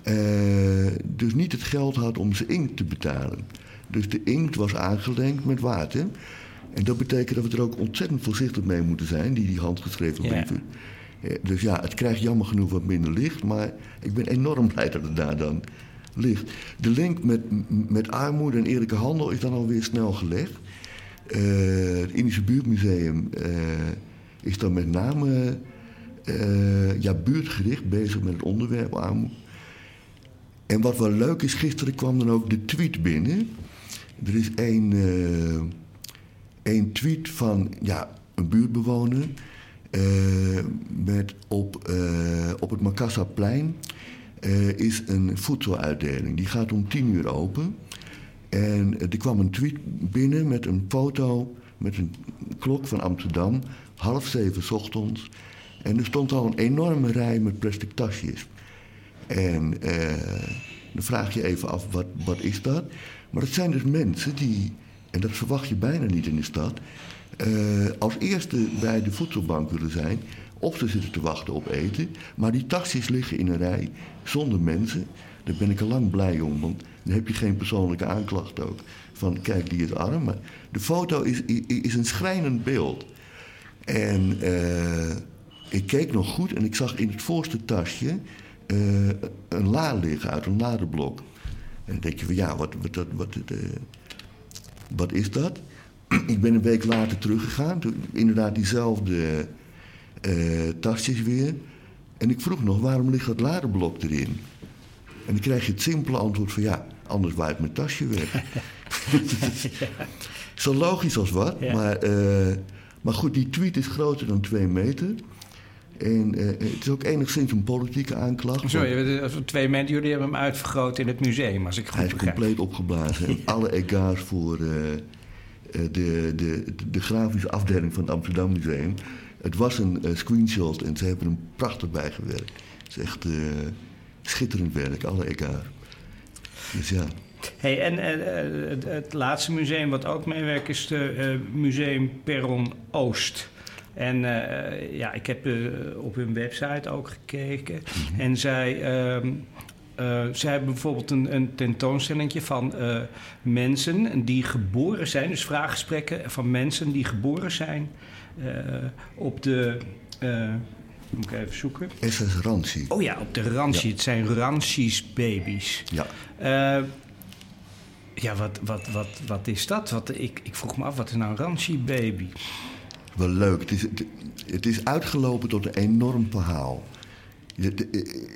eh, dus niet het geld had om zijn inkt te betalen. Dus de inkt was aangelengd met water. En dat betekent dat we er ook ontzettend voorzichtig mee moeten zijn, die, die handgeschreven Ja. brieven. Eh, Dus ja, het krijgt jammer genoeg wat minder licht, maar ik ben enorm blij dat het daar dan ligt. De link met, met armoede en eerlijke handel is dan alweer snel gelegd. Eh, het Indische Buurtmuseum eh, is dan met name ja, buurtgericht bezig met het onderwerp armoede. En wat wel leuk is, gisteren kwam dan ook de tweet binnen. Er is één, één tweet van ja, een buurtbewoner. eh, met op, eh, op het Makassaplein eh, is een voedseluitdeling. Die gaat om tien uur open. En er kwam een tweet binnen met een foto met een klok van Amsterdam. Half zeven ochtends. En er stond al een enorme rij met plastic tasjes. En dan vraag je even af, wat, wat is dat? Maar het zijn dus mensen die, en dat verwacht je bijna niet in de stad... eh, als eerste bij de voedselbank willen zijn... of ze zitten te wachten op eten. Maar die tasjes liggen in een rij zonder mensen. Daar ben ik al lang blij om, want dan heb je geen persoonlijke aanklacht ook. Van, kijk, die is arm. Maar de foto is, is een schrijnend beeld. En eh, ik keek nog goed en ik zag in het voorste tasje eh, een la liggen uit een ladeblok. En dan denk je van ja, wat, wat, wat, wat, wat is dat? ik ben een week later teruggegaan, toen, inderdaad diezelfde eh, tasjes weer. En ik vroeg nog, waarom ligt dat ladeblok erin? En dan krijg je het simpele antwoord van ja, anders waait mijn tasje weg. Zo logisch als wat, Ja. maar, eh, maar goed, die tweet is groter dan twee meter. En eh, het is ook enigszins een politieke aanklacht. Sorry, want eh, twee mensen, jullie hebben hem uitvergroot in het museum, als ik het Hij goed is begrijp. compleet opgeblazen. En alle ega's voor eh, eh, de, de, de grafische afdeling van het Amsterdam Museum. Het was een eh, screenshot en ze hebben hem prachtig bijgewerkt. Het is echt eh, schitterend werk, alle ega's. Dus ja. Hey, en eh, eh, het, het laatste museum wat ook meewerkt is het Museum Perron Oost. En eh, ja, ik heb eh, op hun website ook gekeken. En zij, ehm, eh, zij hebben bijvoorbeeld een, een tentoonstelling van mensen die geboren zijn, dus vraaggesprekken van mensen die geboren zijn op de. moet ik even zoeken. SS Ranci. Oh ja, op de Ranchi. Het zijn Ranchi's baby's. Ja. Ja, wat, wat, wat, wat is dat? Wat, ik, ik vroeg me af, wat is nou een Ranchi baby? Wel leuk. Het is, het, het is uitgelopen tot een enorm verhaal.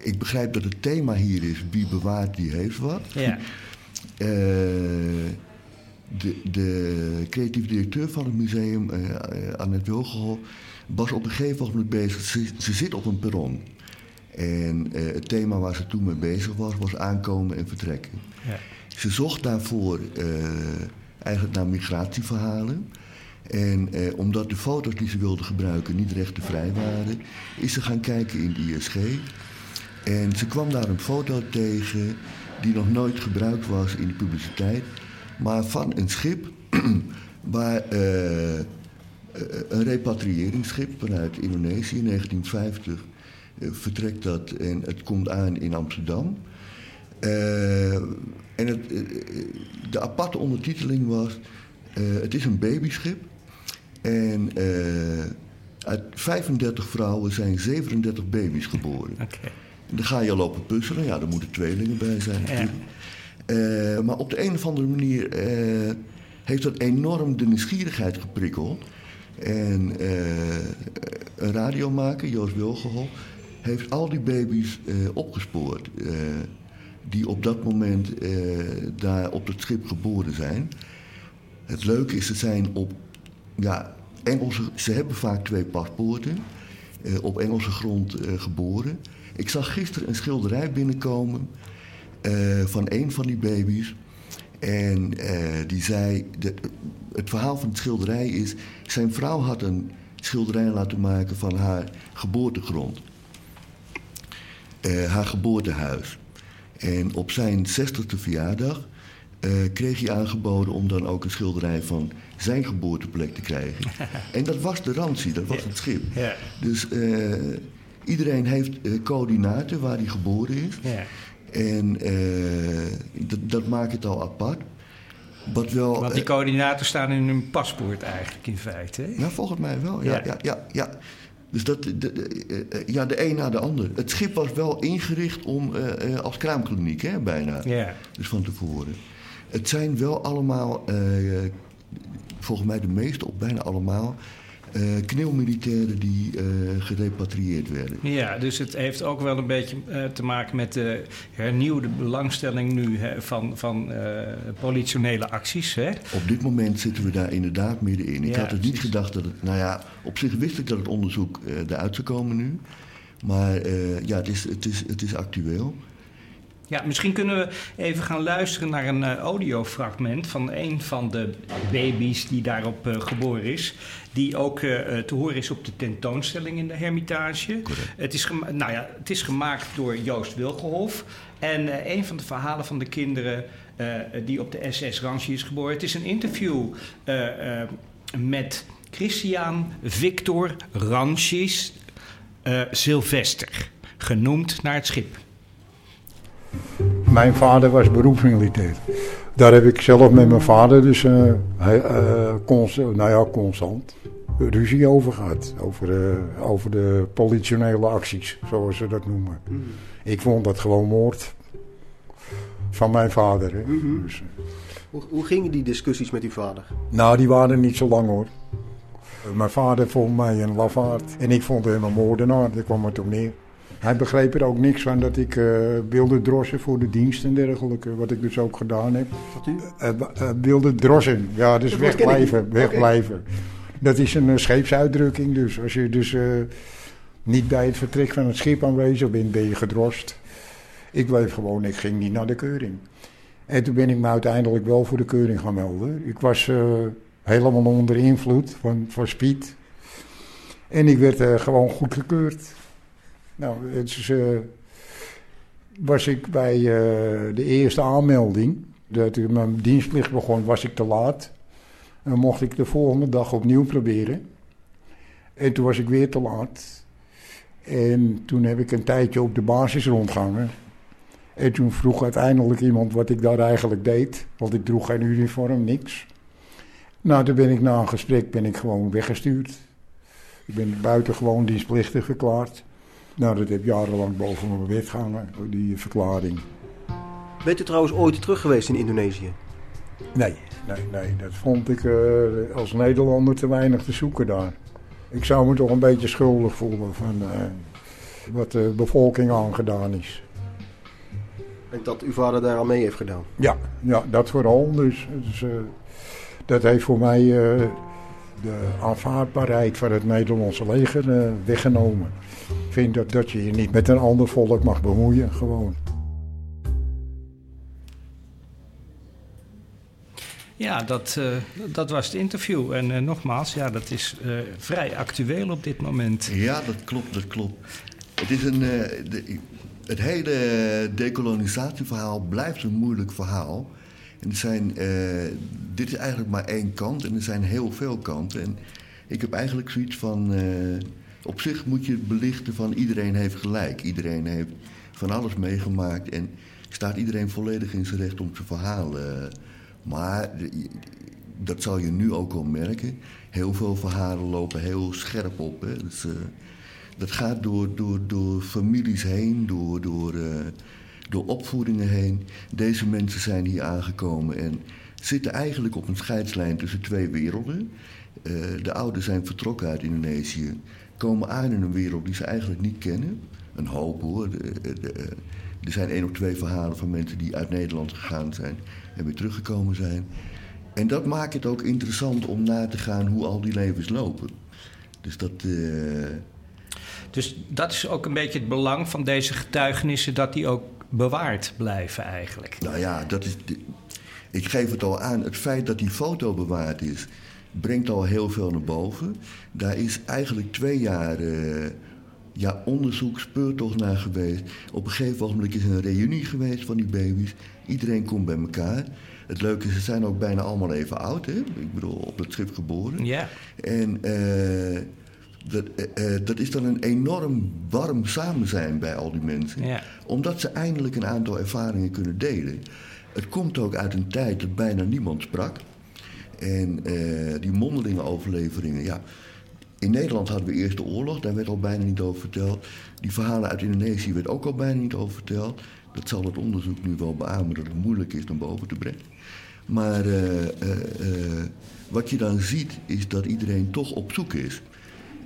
Ik begrijp dat het thema hier is: wie bewaart, die heeft wat. Ja. Eh, de, de creatief directeur van het museum, eh, eh, Annette Wilgenhoff, was op een gegeven moment bezig. Ze, ze zit op een perron. En het thema waar ze toen mee bezig was, was aankomen en vertrekken. Ja. Ze zocht daarvoor eigenlijk naar migratieverhalen. En eh, omdat de foto's die ze wilde gebruiken niet rechtenvrij waren, is ze gaan kijken in de ISG. En ze kwam daar een foto tegen die nog nooit gebruikt was in de publiciteit, maar van een schip waar eh, een repatriëringsschip vanuit Indonesië in 1950 eh, vertrekt dat en het komt aan in Amsterdam. Eh, en het, eh, de aparte ondertiteling was: Het is een babyschip. En uit 35 vrouwen zijn 37 baby's geboren. Okay. En dan ga je lopen puzzelen, ja, er moeten tweelingen bij zijn. Ja. maar op de een of andere manier heeft dat enorm de nieuwsgierigheid geprikkeld. En een radiomaker, Joost Wilgehol, heeft al die baby's opgespoord. Die op dat moment daar op het schip geboren zijn. Het leuke is, ze zijn op ja, Engelse. Ze hebben vaak twee paspoorten. op Engelse grond geboren. Ik zag gisteren een schilderij binnenkomen van een van die baby's. En die zei: de, Het verhaal van het schilderij is. Zijn vrouw had een schilderij laten maken van haar geboortegrond haar geboortehuis. En op zijn 60ste verjaardag kreeg hij aangeboden om dan ook een schilderij van zijn geboorteplek te krijgen. en dat was de Ransie, dat was het schip. Ja. Dus uh, iedereen heeft coördinaten waar hij geboren is. Ja. En dat, dat maakt het al apart. Wat wel, Want die coördinaten staan in hun paspoort eigenlijk in feite. Hè? Ja, volgens mij wel. Ja, ja. ja, ja, dus dat, de, eh, eh, ja, de een na de ander. Het schip was wel ingericht om, uh, als kraamkliniek, hè, bijna. Ja. Dus van tevoren. Het zijn wel allemaal, uh, volgens mij de meeste, of bijna allemaal, uh, kneelmilitairen die uh, gerepatrieerd werden. Ja, dus het heeft ook wel een beetje uh, te maken met de hernieuwde belangstelling nu hè, van, van politionele acties. Hè? Op dit moment zitten we daar inderdaad middenin. Ik had het niet gedacht dat het. Nou ja, op zich wist ik dat het onderzoek eruit zou komen nu. Maar ja, het is, het, is, het is actueel. Ja, misschien kunnen we even gaan luisteren naar een uh, audiofragment van een van de baby's die daarop uh, geboren is. Die ook uh, te horen is op de tentoonstelling in de Hermitage. Het is, nou ja, het is gemaakt door Joost Wilgehof. En een van de verhalen van de kinderen die op de SS Ranchi is geboren. Het is een interview met Christian Victor Ranchis Sylvester. Genoemd naar het schip. Mijn vader was beroepsmilitair. Daar heb ik zelf met mijn vader dus uh, uh, constant, nou ja, constant ruzie over gehad. Over, uh, over de politionele acties, zoals ze dat noemen. Mm. Ik vond dat gewoon moord van mijn vader. Hè. Mm -hmm. dus, hoe, hoe gingen die discussies met uw vader? Nou, die waren niet zo lang hoor. Mijn vader vond mij een lafaard en ik vond hem een moordenaar. Daar kwam het op neer. Hij begreep er ook niks van dat ik uh, wilde drossen voor de dienst en dergelijke. Wat ik dus ook gedaan heb. Wat u? Uh, wilde drossen. Ja, dus wegblijven. Wegblijven. Dat is een scheepsuitdrukking. Dus als je dus niet bij het vertrek van het schip aanwezig bent, ben je gedrost. Ik bleef gewoon, ik ging niet naar de keuring. En toen ben ik me uiteindelijk wel voor de keuring gaan melden. Ik was helemaal onder invloed van, van speed. En ik werd gewoon goedgekeurd. Nou, het uh, was ik bij uh, de eerste aanmelding, dat ik mijn dienstplicht begon, was ik te laat. En mocht ik de volgende dag opnieuw proberen. En toen was ik weer te laat. En toen heb ik een tijdje op de basis rondgangen. En toen vroeg uiteindelijk iemand wat ik daar eigenlijk deed. Want ik droeg geen uniform, niks. Nou, toen ben ik na een gesprek ben ik gewoon weggestuurd. Ik ben buitengewoon dienstplichtig verklaard. Nou, dat heb jarenlang boven mijn bed gehangen, die verklaring. Bent u trouwens ooit terug geweest in Indonesië? Nee, nee, nee. Dat vond ik uh, als Nederlander te weinig te zoeken daar. Ik zou me toch een beetje schuldig voelen van uh, wat de bevolking aangedaan is. En dat uw vader daar al mee heeft gedaan? Ja, ja dat vooral. Dus, dus uh, dat heeft voor mij de aanvaardbaarheid van het Nederlandse leger weggenomen vind dat, dat je je niet met een ander volk mag bemoeien, gewoon. Ja, dat, uh, dat was het interview. En uh, nogmaals, ja, dat is uh, vrij actueel op dit moment. Ja, dat klopt, dat klopt. Het is een... De, het hele decolonisatieverhaal blijft een moeilijk verhaal. En er zijn, dit is eigenlijk maar één kant en er zijn heel veel kanten. En ik heb eigenlijk zoiets van... op zich moet je belichten van iedereen heeft gelijk. Iedereen heeft van alles meegemaakt en staat iedereen volledig in zijn recht om zijn verhaal maar dat zal je nu ook wel merken. Heel veel verhalen lopen heel scherp op. Hè. Dus, uh, dat gaat door, door, door families heen, door, door, uh, door opvoedingen heen. Deze mensen zijn hier aangekomen en zitten eigenlijk op een scheidslijn tussen twee werelden. De ouders zijn vertrokken uit Indonesië, komen aan in een wereld die ze eigenlijk niet kennen. Een hoop hoor. De, de, er zijn één of twee verhalen van mensen die uit Nederland gegaan zijn en weer teruggekomen zijn. En dat maakt het ook interessant om na te gaan hoe al die levens lopen. Dus dat. Uh... Dus dat is ook een beetje het belang van deze getuigenissen, dat die ook bewaard blijven eigenlijk. Nou ja, dat is. Ik geef het al aan, het feit dat die foto bewaard is, brengt al heel veel naar boven. Daar is eigenlijk twee jaar. Uh, ja, onderzoek, speurtocht naar geweest. Op een gegeven moment is er een reunie geweest van die baby's. Iedereen komt bij elkaar. Het leuke is, ze zijn ook bijna allemaal even oud. Hè? Ik bedoel, op het schip geboren. Ja. En uh, dat, uh, dat is dan een enorm warm samen zijn bij al die mensen. Omdat ze eindelijk een aantal ervaringen kunnen delen. Het komt ook uit een tijd dat bijna niemand sprak. En uh, die mondelinge overleveringen, ja, in Nederland hadden we eerst de oorlog, daar werd al bijna niet over verteld. Die verhalen uit Indonesië werd ook al bijna niet over verteld. Dat zal het onderzoek nu wel beamen dat het moeilijk is om boven te brengen. Maar uh, uh, wat je dan ziet is dat iedereen toch op zoek is.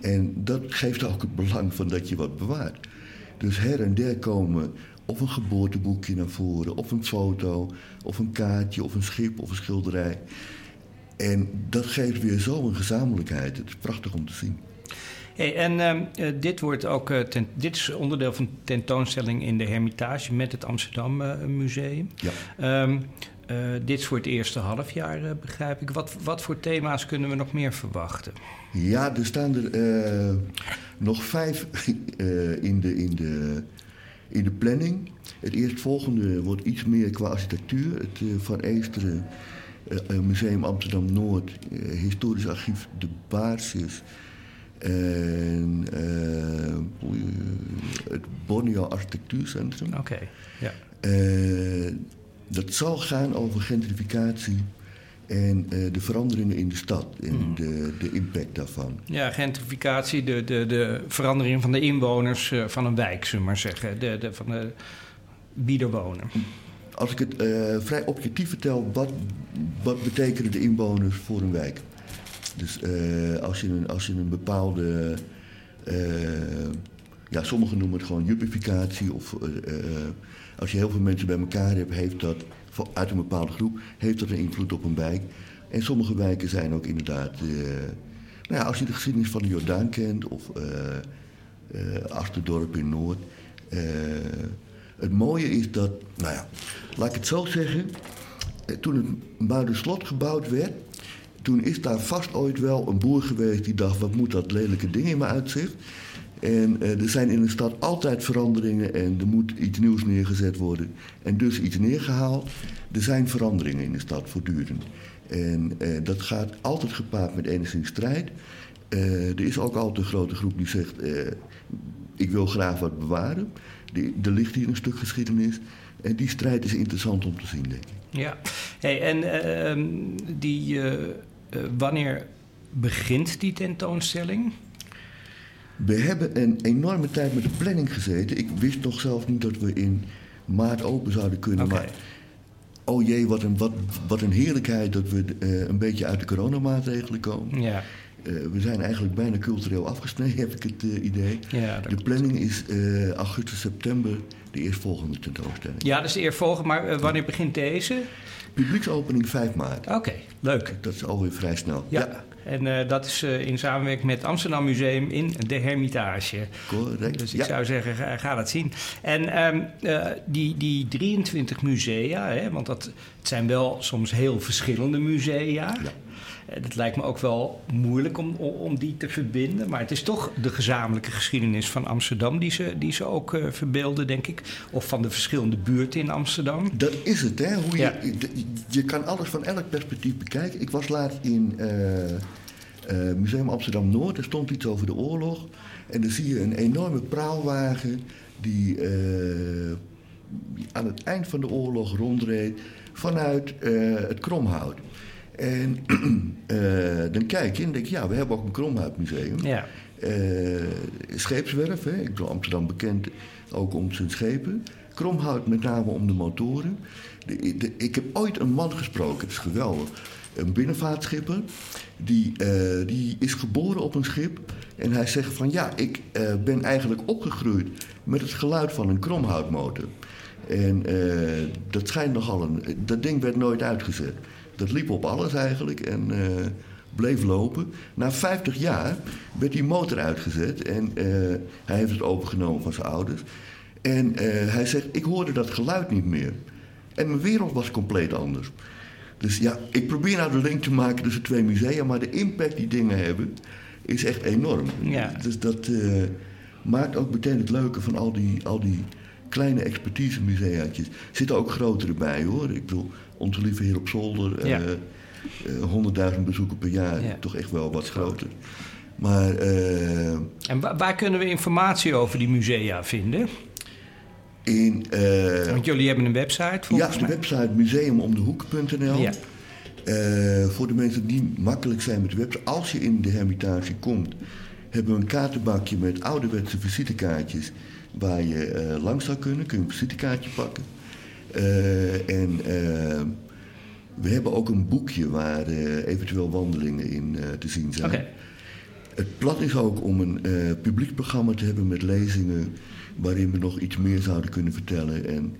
En dat geeft ook het belang van dat je wat bewaart. Dus her en der komen of een geboorteboekje naar voren, of een foto, of een kaartje, of een schip, of een schilderij. En dat geeft weer zo een gezamenlijkheid. Het is prachtig om te zien. Hey, en uh, dit, wordt ook, uh, ten, dit is onderdeel van de tentoonstelling in de Hermitage met het Amsterdam uh, Museum. Ja. Um, dit is voor het eerste halfjaar, begrijp ik. Wat, wat voor thema's kunnen we nog meer verwachten? Ja, er staan er nog vijf in, de, in, de, in de planning. Het eerstvolgende wordt iets meer qua architectuur. Het Van Eesteren Museum Amsterdam Noord, Historisch Archief De Baarsjes. En het Borneo Architectuurcentrum. Oké, okay, ja. Dat zal gaan over gentrificatie en uh, de veranderingen in de stad en mm. de, de impact daarvan. Ja, gentrificatie, de, de, de verandering van de inwoners van een wijk, zullen we maar zeggen. De, de, van de, wie er wonen. Als ik het vrij objectief vertel, wat, wat betekenen de inwoners voor een wijk? Dus uh, als, je een, als je een bepaalde. Uh, ja, sommigen noemen het gewoon juppificatie. Of als je heel veel mensen bij elkaar hebt, heeft dat uit een bepaalde groep, heeft dat een invloed op een wijk. En sommige wijken zijn ook inderdaad. nou ja, als je de geschiedenis van de Jordaan kent, of Achterdorp in Noord. Het mooie is dat, nou ja, laat ik het zo zeggen. Toen het Muiderslot gebouwd werd, toen is daar vast ooit wel een boer geweest die dacht: wat moet dat lelijke ding in mijn uitzicht? En uh, er zijn in de stad altijd veranderingen en er moet iets nieuws neergezet worden. En dus iets neergehaald. Er zijn veranderingen in de stad voortdurend. En uh, dat gaat altijd gepaard met enigszins strijd. Er is ook altijd een grote groep die zegt: Ik wil graag wat bewaren. Die, er ligt hier een stuk geschiedenis. En die strijd is interessant om te zien, denk ik. Ja, hey, en ehm, die uh, wanneer begint die tentoonstelling? We hebben een enorme tijd met de planning gezeten. Ik wist nog zelf niet dat we in maart open zouden kunnen. Okay. Maar oh jee, wat een, wat, wat een heerlijkheid dat we uh, een beetje uit de coronamaatregelen komen. Ja. Uh, we zijn eigenlijk bijna cultureel afgesneden, heb ik het uh, idee. Ja, de planning is augustus, september de eerstvolgende tentoonstelling. Ja, dat is de eerstvolgende, maar wanneer begint deze? Publieksopening 5 maart. Oké, okay, leuk. Dat is alweer vrij snel. Ja. ja. En eh, dat is eh, in samenwerking met het Amsterdam Museum in de Hermitage. Correct. Dus ik Ja. zou zeggen, ga, ga dat zien. En ehm, eh, die, die 23 musea, hè, want dat, het zijn wel soms heel verschillende musea. Ja. Het lijkt me ook wel moeilijk om, om, die te verbinden. Maar het is toch de gezamenlijke geschiedenis van Amsterdam die ze, die ze ook eh, verbeelden, denk ik. Of van de verschillende buurten in Amsterdam. Dat is het, hè? Hoe je, Ja. je, je kan alles van elk perspectief bekijken. Ik was laatst in eh, Museum Amsterdam Noord. Er stond iets over de oorlog. En dan zie je een enorme praalwagen die aan het eind van de oorlog rondreed vanuit het Kromhout. En eh, dan kijk je en denk je, ja, we hebben ook een Kromhoutmuseum. Ja. Eh, scheepswerf, hè. ik bedoel Amsterdam bekend ook om zijn schepen. Kromhout met name om de motoren. De, de- ik heb ooit een man gesproken, het is geweldig. Een binnenvaartschipper, die, eh, die is geboren op een schip. En hij zegt van ja, ik ben eigenlijk opgegroeid met het geluid van een kromhoutmotor. En dat schijnt nogal een... Dat ding werd nooit uitgezet. Dat liep op alles eigenlijk en eh, bleef lopen. Na 50 jaar werd die motor uitgezet en eh, hij heeft het overgenomen van zijn ouders. En eh, hij zegt, ik hoorde dat geluid niet meer. En mijn wereld was compleet anders. Dus ja, ik probeer nou de link te maken tussen twee musea, maar de impact die dingen hebben is echt enorm. Ja. Dus dat maakt ook meteen het leuke van al die, al die kleine expertise museaatjes. Er zitten ook grotere bij hoor. Ik bedoel, onze lieve heer op zolder, Ja. eh, eh, 100.000 bezoeken per jaar, Ja. toch echt wel wat groter. Maar eh, En wa- waar kunnen we informatie over die musea vinden? in... Want jullie hebben een website ja, volgens de mij. website museumomdehoek.nl. Ja. Eh, voor de mensen die makkelijk zijn met de website. Als je in de Hermitage komt, hebben we een kaartenbakje met ouderwetse visitekaartjes. Waar je eh, langs zou kunnen. Kun je een visitekaartje pakken. Eh, en eh, we hebben ook een boekje waar eventueel wandelingen in te zien zijn. Het plan is ook om een publiek programma te hebben met lezingen waarin we nog iets meer zouden kunnen vertellen. En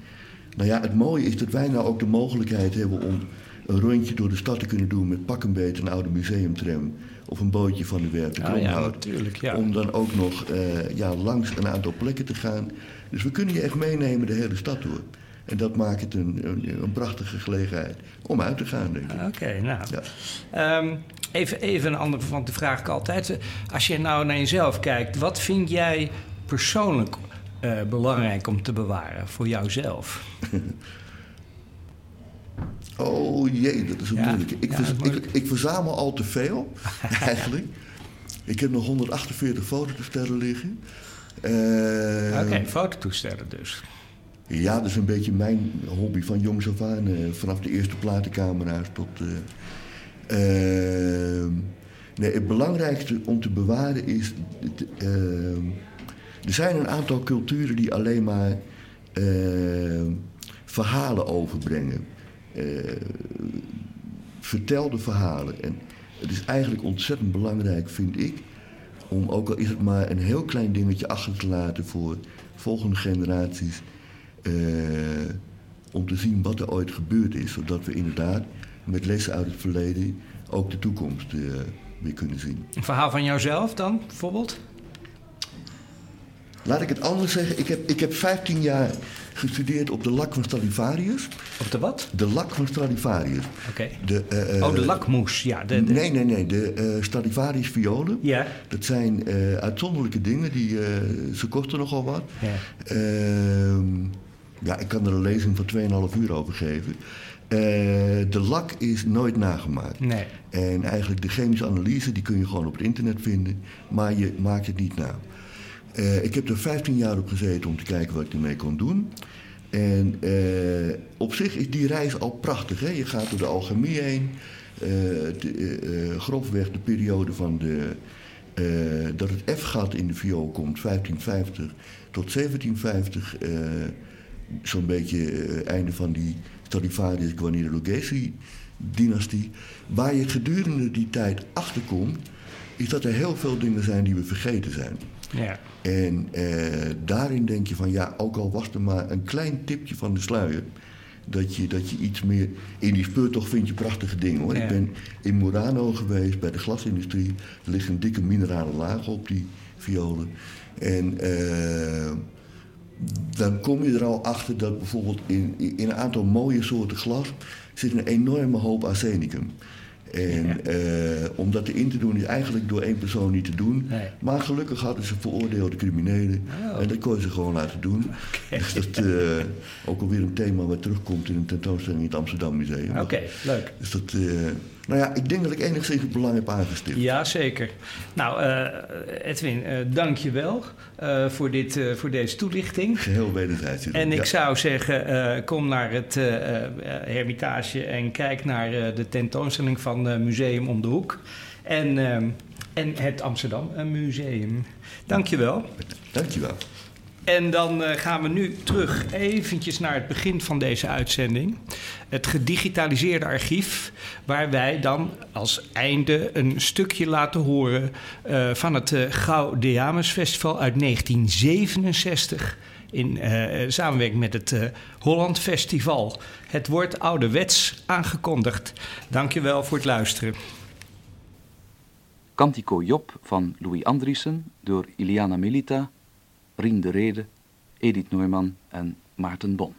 nou ja, het mooie is dat wij nou ook de mogelijkheid hebben om een rondje door de stad te kunnen doen met pak een beetje een oude museumtram of een bootje van de werf de Ah, ja, ja. Om dan ook nog eh, ja, langs een aantal plekken te gaan. Dus we kunnen je echt meenemen de hele stad door. En dat maakt het een, een, een prachtige gelegenheid om uit te gaan, denk ik. Oké, nou. Ja. Ehm, even, even een andere, want de vraag ik altijd. Als je nou naar jezelf kijkt, wat vind jij persoonlijk eh, belangrijk om te bewaren voor jouzelf? Oh jee, dat is een Ja, moeilijke. Ik, ja, moeilijk. Ik, ik verzamel al te veel, eigenlijk. Ik heb nog 148 fototoestellen liggen. Eh, Oké, fototoestellen dus. Ja, dat is een beetje mijn hobby van jongs af aan. eh, vanaf de eerste platencamera's tot... eh, ehm, nee, het belangrijkste om te bewaren is... ehm, er zijn een aantal culturen die alleen maar ehm, verhalen overbrengen. Eh, vertelde verhalen. En het is eigenlijk ontzettend belangrijk, vind ik... om ook al is het maar een heel klein dingetje achter te laten voor volgende generaties... eh, om te zien wat er ooit gebeurd is. Zodat we inderdaad met lessen uit het verleden ook de toekomst eh, weer kunnen zien. Een verhaal van jouzelf dan, bijvoorbeeld? Laat ik het anders zeggen. Ik heb, ik heb 15 jaar gestudeerd op de lak van Stradivarius. Of de wat? De lak van Stradivarius. Oké. De, eh, eh, oh, de lakmoes, ja. De, de- Nee, nee, nee. De eh, Stradivarius violen. Ja. Dat zijn uitzonderlijke dingen. Die, ze kosten nogal wat. Ja. Ehm, ja, ik kan er een lezing van 2,5 uur over geven. De lak is nooit nagemaakt. Nee. En eigenlijk de chemische analyse die kun je gewoon op het internet vinden, maar je maakt het niet na. Eh, ik heb er 15 jaar op gezeten om te kijken wat ik ermee kon doen. En eh, op zich is die reis al prachtig. Hè? Je gaat door de alchemie heen. eh, de, grofweg de periode van de, dat het F-gat in de viool komt, 1550 tot 1750. eh, Zo'n beetje einde van die Stradivarius Guarneri dynastie. Waar je gedurende die tijd achterkomt, is dat er heel veel dingen zijn die we vergeten zijn. Ja. En eh, daarin denk je van ja, ook al was er maar een klein tipje van de sluier, dat je, dat je iets meer... In die speurtocht vind je prachtige dingen hoor. Ja. Ik ben in Murano geweest bij de glasindustrie. Er ligt een dikke minerale laag op die violen. En eh, dan kom je er al achter dat bijvoorbeeld in, in een aantal mooie soorten glas... zit een enorme hoop arsenicum. En eh, om dat erin te doen is eigenlijk door één persoon niet te doen. Nee. Maar gelukkig hadden ze veroordeelde criminelen. Oh. En dat kon je ze gewoon laten doen. Dus dat eh, ook alweer een thema wat terugkomt in een tentoonstelling in het Amsterdam Museum. Oké, leuk. Dus dat, eh, nou ja, ik denk dat ik enigszins het belang heb aangestipt. Ja, zeker. Nou, eh, Edwin, eh dank je wel eh, voor, dit, voor deze toelichting. Geheel wederzijds. En ik Ja. zou zeggen, kom naar het Hermitage en kijk naar de tentoonstelling van Museum om de Hoek. En, eh, en het Amsterdam Museum. Dank je wel. Dankjewel. En dan eh, gaan we nu terug eventjes naar het begin van deze uitzending. Het gedigitaliseerde archief, waar wij dan als einde een stukje laten horen eh, van het uh, Gaudeamus Festival uit 1967. In samenwerking met het Holland Festival. Het wordt ouderwets aangekondigd. Dankjewel voor het luisteren. Cantico Job van Louis Andriessen door Iliana Melita, Rien de Rede, Edith Neumann en Maarten Bon.